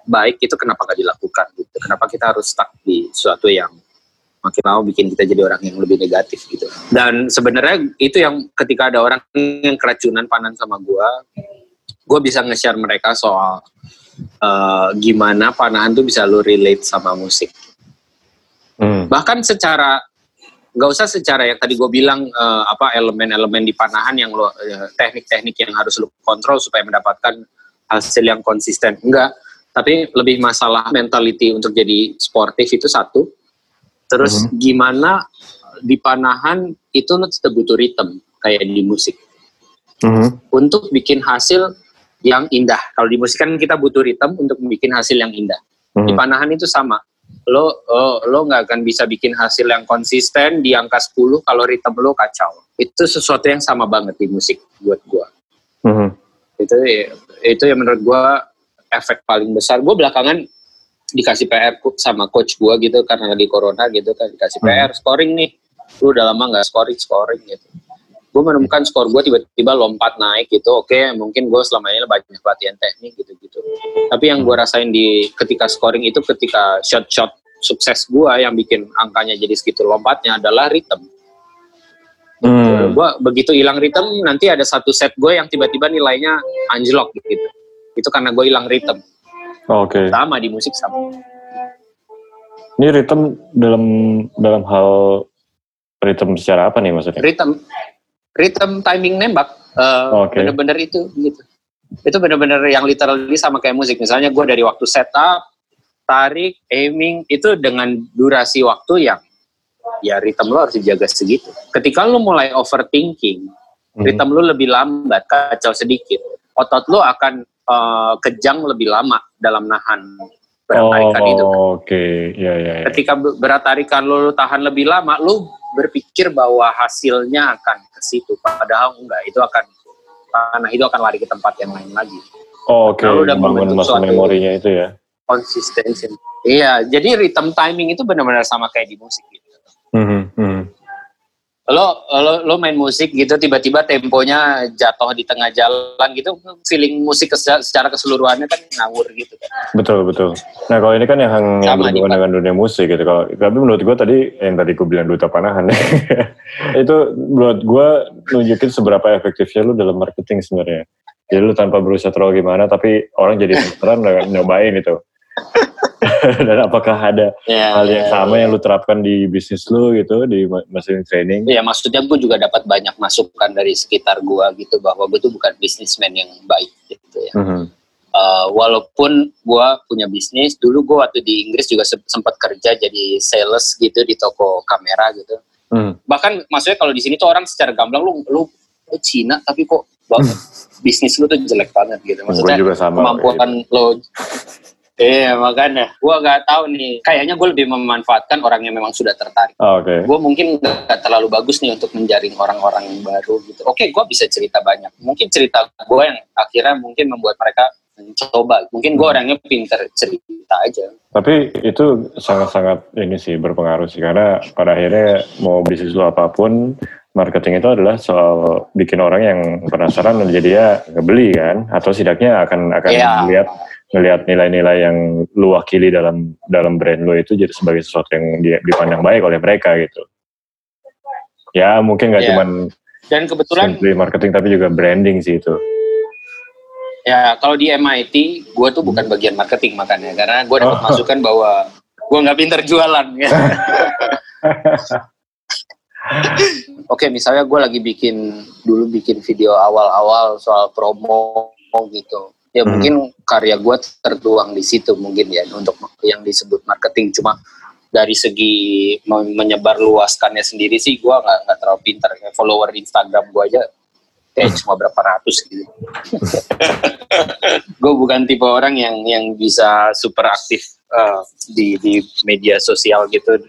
Speaker 2: baik itu kenapa gak dilakukan gitu? Kenapa kita harus stuck di suatu yang makin lama bikin kita jadi orang yang lebih negatif gitu dan sebenarnya itu yang ketika ada orang yang keracunan panan sama gue gue bisa nge-share mereka soal uh, gimana panahan tuh bisa lu relate sama musik hmm. bahkan secara nggak usah secara yang tadi gue bilang uh, apa elemen-elemen di panahan yang lo uh, teknik-teknik yang harus lo kontrol supaya mendapatkan hasil yang konsisten. Enggak tapi lebih masalah mentality untuk jadi sportif itu satu. Terus mm-hmm. gimana di panahan itu lo tetap butuh ritme kayak di musik. Mm-hmm. untuk bikin hasil yang indah. Kalau di musik kan kita butuh ritme untuk bikin hasil yang indah. Mm-hmm. di panahan itu sama lo oh, lo nggak akan bisa bikin hasil yang konsisten di angka 10 kalau ritme lo kacau. Itu sesuatu yang sama banget di musik buat gua. Mm-hmm. itu itu yang menurut gua efek paling besar. Gua belakangan dikasih PR sama coach gua gitu karena lagi corona gitu kan. Dikasih. PR scoring nih. Lu udah lama nggak scoring scoring gitu gue menemukan skor gue tiba-tiba lompat naik gitu. Oke okay, mungkin gue selama ini banyak latihan teknik gitu-gitu. Tapi yang gue rasain di ketika scoring itu ketika shot-shot sukses gue yang bikin angkanya jadi segitu lompatnya adalah ritme. Hmm. gue begitu hilang ritme nanti ada satu set gue yang tiba-tiba nilainya anjlok gitu. Itu karena gue hilang ritme.
Speaker 1: Oke. Okay.
Speaker 2: sama di musik sama.
Speaker 1: Ini ritme dalam dalam hal ritme secara apa nih maksudnya?
Speaker 2: Ritme rhythm timing nembak uh, okay. bener-bener itu gitu itu bener-bener yang literally sama kayak musik misalnya gue dari waktu setup tarik aiming itu dengan durasi waktu yang ya ritme lo harus dijaga segitu ketika lo mulai overthinking mm-hmm. ritme lo lebih lambat kacau sedikit otot lo akan uh, kejang lebih lama dalam nahan berat tarikan oh, itu
Speaker 1: Oke, okay. ya, ya, ya.
Speaker 2: Ketika berat tarikan lo, lo tahan lebih lama, lo berpikir bahwa hasilnya akan ke situ. Padahal enggak itu akan tanah itu akan lari ke tempat yang lain lagi.
Speaker 1: Oh, oke okay. udah bangun masa memorinya itu ya.
Speaker 2: konsistensi iya jadi rhythm timing itu benar-benar sama kayak di musik gitu. Mm -hmm lo lo lo main musik gitu tiba-tiba temponya jatuh di tengah jalan gitu feeling musik secara keseluruhannya kan ngawur gitu kan.
Speaker 1: Betul betul. Nah kalau ini kan yang yang berhubungan dengan dunia musik gitu. Kalau tapi menurut gue tadi yang tadi gue bilang duta panahan itu menurut gue nunjukin seberapa efektifnya lu dalam marketing sebenarnya. Jadi lu tanpa berusaha terlalu gimana tapi orang jadi penasaran nyobain itu dan apakah ada yeah, hal yang yeah, sama yeah. yang lu terapkan di bisnis lu gitu di mesin training?
Speaker 2: Iya, yeah, maksudnya gue juga dapat banyak masukan dari sekitar gue gitu bahwa gue tuh bukan bisnismen yang baik gitu ya. Mm -hmm. uh, walaupun gue punya bisnis, dulu gue waktu di Inggris juga sempat kerja jadi sales gitu di toko kamera gitu. Mm. Bahkan maksudnya kalau di sini tuh orang secara gamblang lu lu, lu Cina tapi kok banget bisnis lu tuh jelek banget gitu. Maksudnya juga sama, kemampuan gitu. lo Iya makanya, gue gak tahu nih. Kayaknya gue lebih memanfaatkan orang yang memang sudah tertarik.
Speaker 1: Oh, Oke. Okay.
Speaker 2: Gue mungkin gak terlalu bagus nih untuk menjaring orang-orang yang baru gitu. Oke, okay, gue bisa cerita banyak. Mungkin cerita gue yang akhirnya mungkin membuat mereka mencoba. Mungkin gue orangnya pinter cerita aja.
Speaker 1: Tapi itu sangat-sangat ini sih berpengaruh sih karena pada akhirnya mau bisnis lo apa pun marketing itu adalah soal bikin orang yang penasaran dan jadi ya ngebeli kan atau setidaknya akan akan yeah. melihat ngelihat nilai-nilai yang lu wakili dalam dalam brand lu itu jadi sebagai sesuatu yang dipandang baik oleh mereka gitu. Ya mungkin nggak yeah. cuman
Speaker 2: dan kebetulan
Speaker 1: marketing tapi juga branding sih itu.
Speaker 2: Ya kalau di MIT gue tuh bukan bagian marketing makanya karena gue dapat oh. masukan bahwa gue nggak pinter jualan. Ya. Oke, misalnya gue lagi bikin dulu bikin video awal-awal soal promo gitu ya hmm. mungkin karya gue tertuang di situ mungkin ya untuk yang disebut marketing. Cuma dari segi menyebar luaskannya sendiri sih gue nggak nggak terlalu pintar. Ya follower Instagram gue aja kayak hmm. cuma berapa ratus gitu. Gue bukan tipe orang yang yang bisa super aktif uh, di di media sosial gitu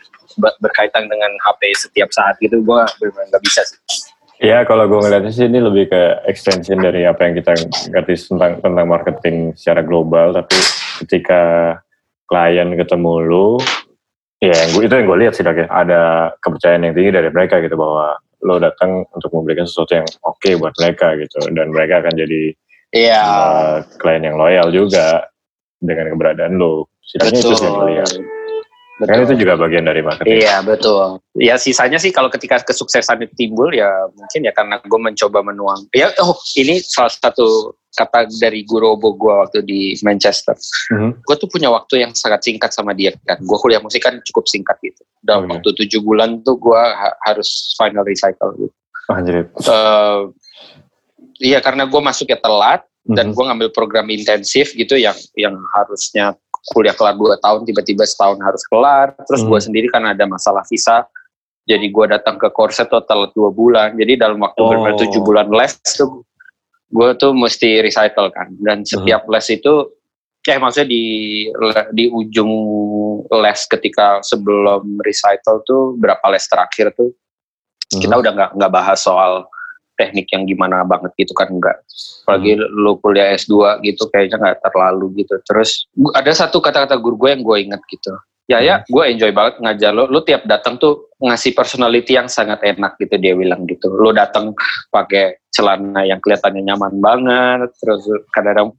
Speaker 2: berkaitan dengan HP setiap saat gitu. Gue benar nggak bisa sih
Speaker 1: Ya kalau gue ngeliatnya sih ini lebih ke extension dari apa yang kita ngerti tentang tentang marketing secara global. Tapi ketika klien ketemu lu, ya yang gue, itu yang gue lihat sih ya, ada kepercayaan yang tinggi dari mereka gitu bahwa lo datang untuk memberikan sesuatu yang oke okay buat mereka gitu dan mereka akan jadi
Speaker 2: yeah. uh,
Speaker 1: klien yang loyal juga dengan keberadaan lo. Setidaknya itu sih yang lihat.
Speaker 2: Betul.
Speaker 1: Kan itu juga bagian dari marketing.
Speaker 2: Iya betul. Ya sisanya sih kalau ketika kesuksesan itu timbul ya mungkin ya karena gue mencoba menuang. Ya oh ini salah satu kata dari guru obo gue waktu di Manchester.
Speaker 1: Mhm.
Speaker 2: Gue tuh punya waktu yang sangat singkat sama dia kan. Gue kuliah musik kan cukup singkat gitu. Dalam
Speaker 1: Oke.
Speaker 2: waktu tujuh bulan tuh gue ha- harus final recycle gitu.
Speaker 1: Anjir.
Speaker 2: Eh, iya karena gue masuknya telat dan
Speaker 1: Mhm.
Speaker 2: gue ngambil program intensif gitu yang yang harusnya kuliah kelar dua tahun tiba-tiba setahun harus kelar terus
Speaker 1: Hmm.
Speaker 2: gue sendiri karena ada masalah visa jadi gue datang ke course total dua bulan jadi dalam waktu
Speaker 1: Oh.
Speaker 2: benar tujuh bulan les tuh gue tuh mesti recycle kan dan setiap les itu eh maksudnya di di ujung les ketika sebelum recital tuh berapa les terakhir tuh kita udah nggak nggak bahas soal teknik yang gimana banget gitu kan enggak apalagi lu kuliah S2 gitu kayaknya nggak terlalu gitu. Terus ada satu kata-kata guru gue yang gue inget gitu. Ya ya gue enjoy banget ngajar lo. Lu tiap datang tuh ngasih personality yang sangat enak gitu dia bilang gitu. Lu datang pakai celana yang kelihatannya nyaman banget terus kadang-kadang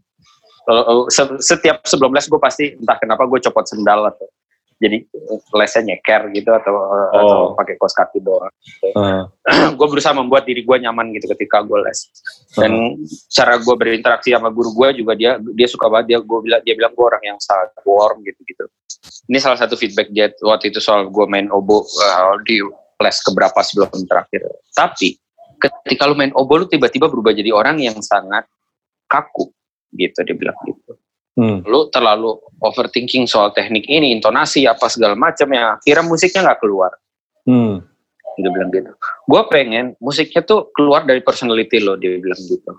Speaker 2: se- setiap sebelum les gue pasti entah kenapa gue copot sendal atau jadi lesnya nyeker gitu atau atau
Speaker 1: Oh.
Speaker 2: pakai kaos kaki doang
Speaker 1: Ah,
Speaker 2: gue berusaha membuat diri gue nyaman gitu ketika gue les. Dan cara gue berinteraksi sama guru gue juga dia dia suka banget dia gue bilang dia bilang gue orang yang sangat warm gitu gitu. Ini salah satu feedback dia waktu itu soal gue main obo uh, di les keberapa sebelum terakhir. Tapi ketika lu main obo lu tiba-tiba berubah jadi orang yang sangat kaku gitu dia bilang gitu
Speaker 1: hmm.
Speaker 2: lu terlalu overthinking soal teknik ini intonasi apa segala macam ya kira musiknya nggak keluar
Speaker 1: Hmm.
Speaker 2: dia bilang gitu. Gue pengen musiknya tuh keluar dari personality lo, dia bilang gitu.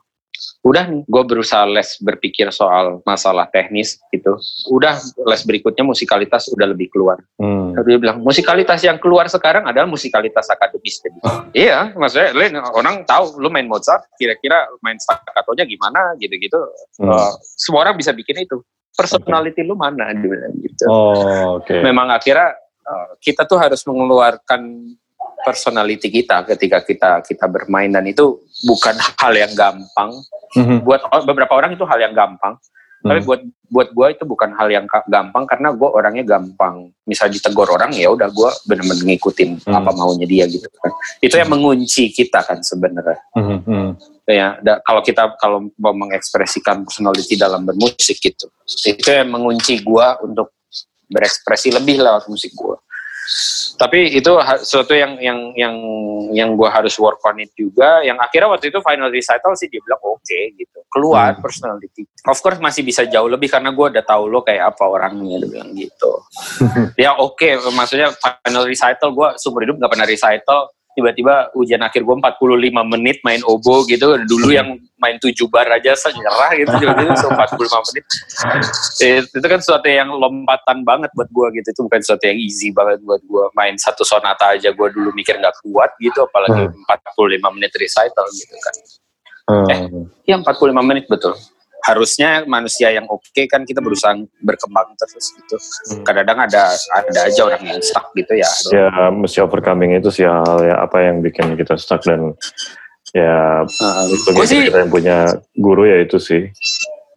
Speaker 2: Udah nih, gue berusaha les berpikir soal masalah teknis gitu. Udah les berikutnya musikalitas udah lebih keluar.
Speaker 1: Hmm.
Speaker 2: Dia bilang musikalitas yang keluar sekarang adalah musikalitas akademis. Dia bilang. Iya, maksudnya orang tahu lu main Mozart, kira-kira main staccatonya gimana gitu-gitu.
Speaker 1: Hmm.
Speaker 2: Eh, semua orang bisa bikin itu. Personality lu mana? Dia bilang gitu
Speaker 1: Oh, oke.
Speaker 2: memang akhirnya uh, kita tuh harus mengeluarkan personality kita ketika kita kita bermain dan itu bukan hal yang gampang
Speaker 1: Mhm.
Speaker 2: buat beberapa orang itu hal yang gampang tapi
Speaker 1: Hmm.
Speaker 2: buat buat gue itu bukan hal yang gampang karena gue orangnya gampang misal ditegur orang ya udah gue bener-bener ngikutin
Speaker 1: Hmm.
Speaker 2: apa maunya dia gitu kan itu yang mengunci kita kan sebenarnya
Speaker 1: Mhm. Hmm.
Speaker 2: ya da- kalau kita kalau mau mengekspresikan personality dalam bermusik gitu itu yang mengunci gua untuk berekspresi lebih lewat musik gua tapi itu sesuatu yang yang yang yang gua harus work on it juga. Yang akhirnya waktu itu final recital sih dia bilang oke gitu. Keluar
Speaker 1: Hmm.
Speaker 2: personality. Of course masih bisa jauh lebih karena gua udah tahu lo kayak apa orangnya dia bilang gitu. Ya oke maksudnya final recital gua seumur hidup nggak pernah recital tiba-tiba ujian akhir gue 45 menit main obo gitu. Dulu yang main tujuh bar aja saya nyerah gitu tiba-tiba so 45 menit. Eh, itu kan sesuatu yang lompatan banget buat gue gitu. Itu bukan sesuatu yang easy banget buat gue main satu sonata aja gue dulu mikir nggak kuat gitu apalagi 45 menit recital gitu kan.
Speaker 1: Hmm.
Speaker 2: ya 45 menit betul harusnya manusia yang oke kan kita berusaha berkembang terus gitu
Speaker 1: Hmm.
Speaker 2: kadang-kadang ada ada aja orang yang stuck gitu ya
Speaker 1: Ya, mesti overcoming itu sih hal ya apa yang bikin kita stuck dan ya
Speaker 2: gue
Speaker 1: bagi
Speaker 2: sih
Speaker 1: kita yang punya guru ya itu sih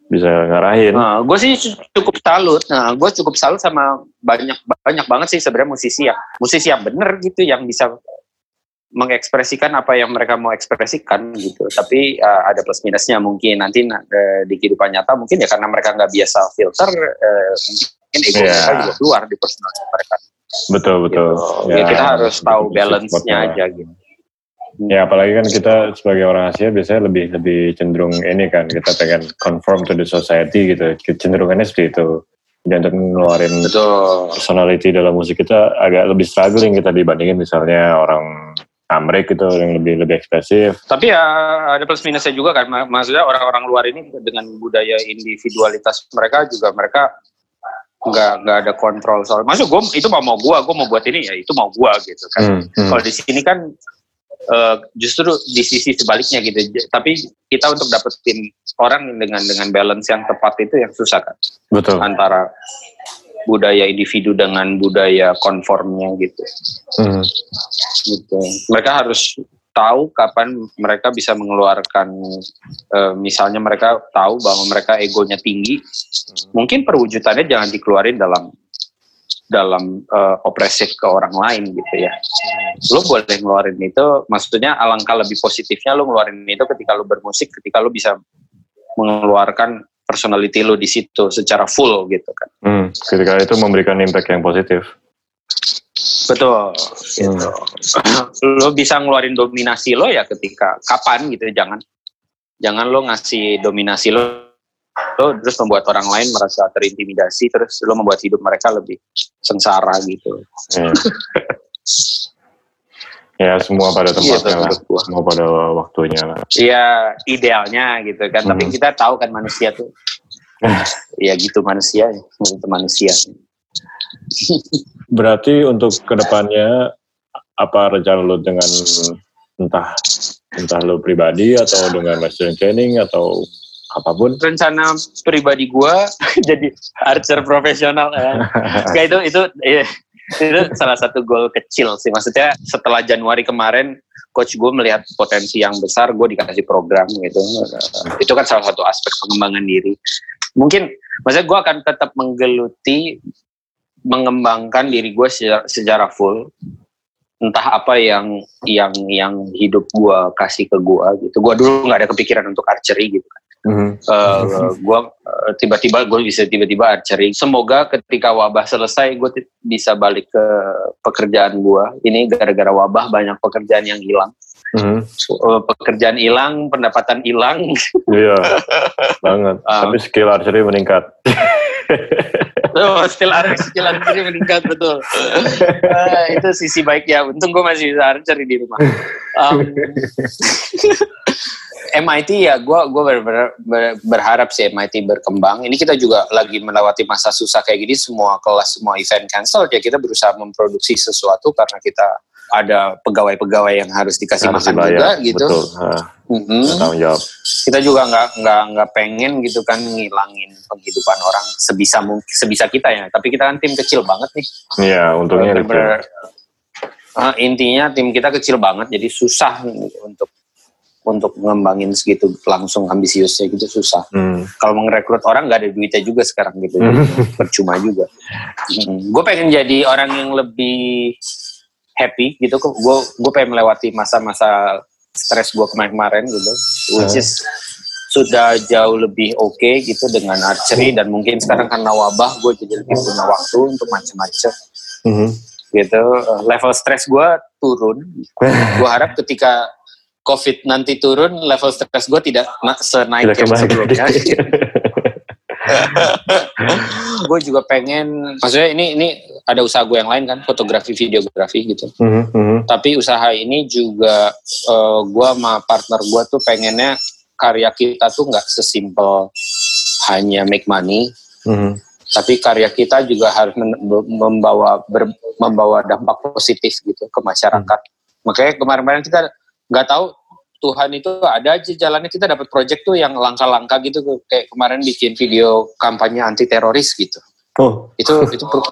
Speaker 1: bisa ngarahin.
Speaker 2: Nah, gue sih cukup salut. Nah, gue cukup salut sama banyak banyak banget sih sebenarnya musisi yang musisi yang bener gitu yang bisa mengekspresikan apa yang mereka mau ekspresikan gitu. Tapi uh, ada plus minusnya mungkin nanti uh, di kehidupan nyata mungkin ya karena mereka nggak biasa filter, uh, mungkin ego
Speaker 1: Iya.
Speaker 2: mereka juga keluar di personality mereka.
Speaker 1: Betul betul.
Speaker 2: Gitu. Ya, kita harus tahu balance-nya aja gitu.
Speaker 1: Ya apalagi kan kita sebagai orang Asia biasanya lebih lebih cenderung ini kan kita pengen conform to the society gitu. Cenderungannya seperti itu. Dan untuk ngeluarin
Speaker 2: Betul.
Speaker 1: personality dalam musik kita agak lebih struggling kita dibandingin misalnya orang Amerik gitu yang lebih lebih ekspresif.
Speaker 2: Tapi ya ada plus minusnya juga kan. Mak- Maksudnya orang-orang luar ini dengan budaya individualitas mereka juga mereka nggak nggak ada kontrol soal. Maksud gue itu mau mau gue, gue mau buat ini ya itu mau gue gitu kan.
Speaker 1: Hmm, hmm.
Speaker 2: Kalau di sini kan eh, justru di sisi sebaliknya gitu. Tapi kita untuk dapetin orang dengan dengan balance yang tepat itu yang susah kan
Speaker 1: Betul.
Speaker 2: antara budaya individu dengan budaya konformnya gitu.
Speaker 1: Hmm.
Speaker 2: gitu. Mereka harus tahu kapan mereka bisa mengeluarkan eh, misalnya mereka tahu bahwa mereka egonya tinggi. Mungkin perwujudannya jangan dikeluarin dalam dalam uh, opresif ke orang lain gitu ya. Lo boleh ngeluarin itu, maksudnya alangkah lebih positifnya lo ngeluarin itu ketika lo bermusik, ketika lo bisa mengeluarkan personality lo di situ secara full gitu kan.
Speaker 1: Hmm, ketika itu memberikan impact yang positif.
Speaker 2: Betul. Gitu. Hmm. lo bisa ngeluarin dominasi lo ya ketika kapan gitu, jangan jangan lo ngasih dominasi lo lo terus membuat orang lain merasa terintimidasi terus lo membuat hidup mereka lebih sengsara gitu.
Speaker 1: Hmm. ya semua pada iya, tempatnya lah, semua pada waktunya lah.
Speaker 2: Iya idealnya gitu kan, hmm. tapi kita tahu kan manusia tuh, ya gitu manusia, itu manusia.
Speaker 1: Berarti untuk ke depannya apa rencana lo dengan entah entah lo pribadi atau dengan master training atau apa pun
Speaker 2: rencana pribadi gue jadi archer profesional ya. Kayak itu itu ya, itu salah satu goal kecil sih. Maksudnya setelah Januari kemarin coach gue melihat potensi yang besar gue dikasih program gitu. Itu kan salah satu aspek pengembangan diri. Mungkin maksudnya gue akan tetap menggeluti mengembangkan diri gue secara, secara full. Entah apa yang yang yang hidup gue kasih ke gue gitu. Gue dulu nggak ada kepikiran untuk archery gitu kan mm-hmm. uh, gue uh, tiba-tiba gue bisa tiba-tiba archery semoga ketika wabah selesai gue bisa balik ke pekerjaan gue ini gara-gara wabah banyak pekerjaan yang hilang mm-hmm. uh, pekerjaan hilang pendapatan hilang
Speaker 1: iya banget um, tapi skill archery meningkat
Speaker 2: Oh, skill archery, skill archery meningkat betul. Uh, itu sisi baiknya. Untung gue masih bisa archery di rumah. Um, MIT ya, gue gue ber, ber, ber, berharap sih MIT berkembang. Ini kita juga lagi melewati masa susah kayak gini. Semua kelas, semua event cancel. Ya kita berusaha memproduksi sesuatu karena kita ada pegawai-pegawai yang harus dikasih harus makan dibayar, juga gitu. Betul. Mm-hmm. Tanggung jawab. Kita juga nggak nggak nggak pengen gitu kan ngilangin penghidupan orang sebisa mungkin sebisa kita ya. Tapi kita kan tim kecil banget nih.
Speaker 1: Iya, untungnya.
Speaker 2: Uh, intinya tim kita kecil banget, jadi susah untuk untuk ngembangin segitu langsung ambisiusnya gitu susah. Hmm. Kalau merekrut orang nggak ada duitnya juga sekarang gitu, hmm. percuma juga. Hmm. Gue pengen jadi orang yang lebih happy gitu, gue gue pengen melewati masa-masa stres gue kemarin-kemarin gitu, which is sudah jauh lebih oke okay gitu dengan archery dan mungkin sekarang karena wabah gue jadi lebih punya waktu untuk macam-macam. Hmm. Gitu, level stres gue turun. gue harap ketika COVID nanti turun, level stres gue tidak senaik yang sebelumnya. gue juga pengen, maksudnya ini ini ada usaha gue yang lain kan, fotografi, videografi gitu. Mm -hmm. Tapi usaha ini juga uh, gue sama partner gue tuh pengennya karya kita tuh nggak sesimpel hanya make money, mm -hmm. tapi karya kita juga harus membawa ber, membawa dampak positif gitu ke masyarakat. Mm -hmm. Makanya kemarin-kemarin kita nggak tahu Tuhan itu ada aja jalannya kita dapat project tuh yang langka-langka gitu kayak kemarin bikin video kampanye anti teroris gitu. Oh. Itu itu pro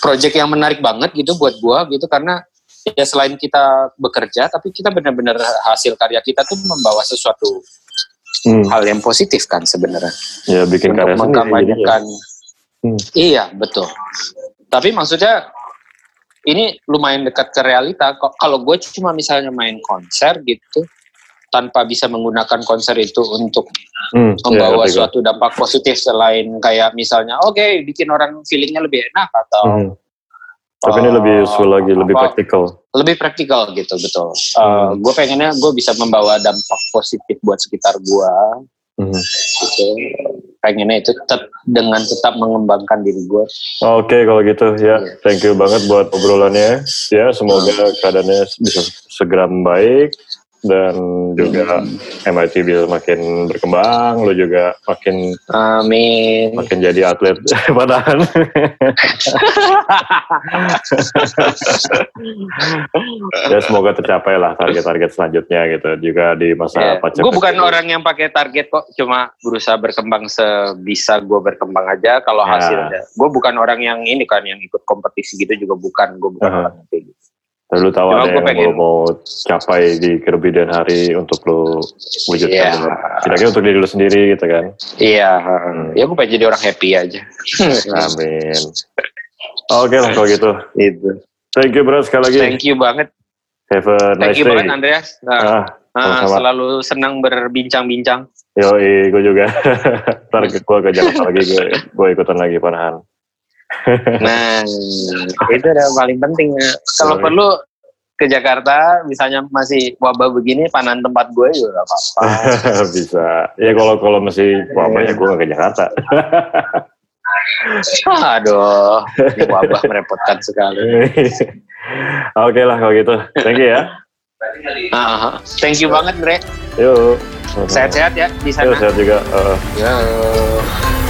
Speaker 2: project yang menarik banget gitu buat gua gitu karena ya selain kita bekerja tapi kita benar-benar hasil karya kita tuh membawa sesuatu hmm. hal yang positif kan sebenarnya.
Speaker 1: Ya bikin karya mengkampanyekan.
Speaker 2: Ya. Hmm. Iya betul. Tapi maksudnya ini lumayan dekat ke realita. Kalau gue cuma misalnya main konser gitu, tanpa bisa menggunakan konser itu untuk hmm, membawa ya, suatu dampak positif selain kayak misalnya oke okay, bikin orang feelingnya lebih enak atau hmm.
Speaker 1: tapi uh, ini lebih useful lagi lebih praktikal
Speaker 2: lebih praktikal gitu betul uh, hmm. gue pengennya gue bisa membawa dampak positif buat sekitar gue hmm. gitu pengennya itu tetap dengan tetap mengembangkan diri gue.
Speaker 1: Oke okay, kalau gitu ya, yeah. thank you banget buat obrolannya. Ya semoga hmm. keadaannya bisa segera membaik dan juga hmm. MIT bisa makin berkembang, lo juga makin
Speaker 2: Amin.
Speaker 1: makin jadi atlet panahan. ya semoga tercapai lah target-target selanjutnya gitu juga di masa
Speaker 2: yeah. Gue bukan orang yang pakai target kok, cuma berusaha berkembang sebisa gue berkembang aja. Kalau yeah. hasilnya, gue bukan orang yang ini kan yang ikut kompetisi gitu juga bukan, gue bukan uh -huh. orang yang kayak gitu.
Speaker 1: Dan lu tahu ada yang pengen... mau, mau capai di kemudian hari untuk lu wujudkan. Yeah. Kira-kira untuk diri lu sendiri gitu kan?
Speaker 2: Iya. Yeah. Hmm. Ya gue pengen jadi orang happy aja.
Speaker 1: Amin. Oke lah kalau gitu.
Speaker 2: Gitu.
Speaker 1: Thank you bro sekali lagi.
Speaker 2: Thank you banget.
Speaker 1: Have a nice
Speaker 2: Thank you
Speaker 1: day.
Speaker 2: banget Andreas. Nah,
Speaker 1: Ah,
Speaker 2: ah, selalu senang berbincang-bincang.
Speaker 1: yo gue juga. Ntar gue ke Jakarta lagi, gue, gue ikutan lagi panahan.
Speaker 2: Nah, itu yang paling penting. ya. Kalau
Speaker 1: Sorry.
Speaker 2: perlu ke Jakarta, misalnya masih wabah begini, panan tempat gue juga gak apa-apa.
Speaker 1: Bisa. Ya kalau kalau masih wabah ya gue gak ke Jakarta.
Speaker 2: Aduh, ini wabah merepotkan sekali.
Speaker 1: Oke lah kalau gitu. Thank you ya.
Speaker 2: Ah, thank you banget, Bre.
Speaker 1: Yuk.
Speaker 2: Sehat-sehat ya di
Speaker 1: Yuk,
Speaker 2: sana.
Speaker 1: sehat juga. Uh,
Speaker 2: Ya.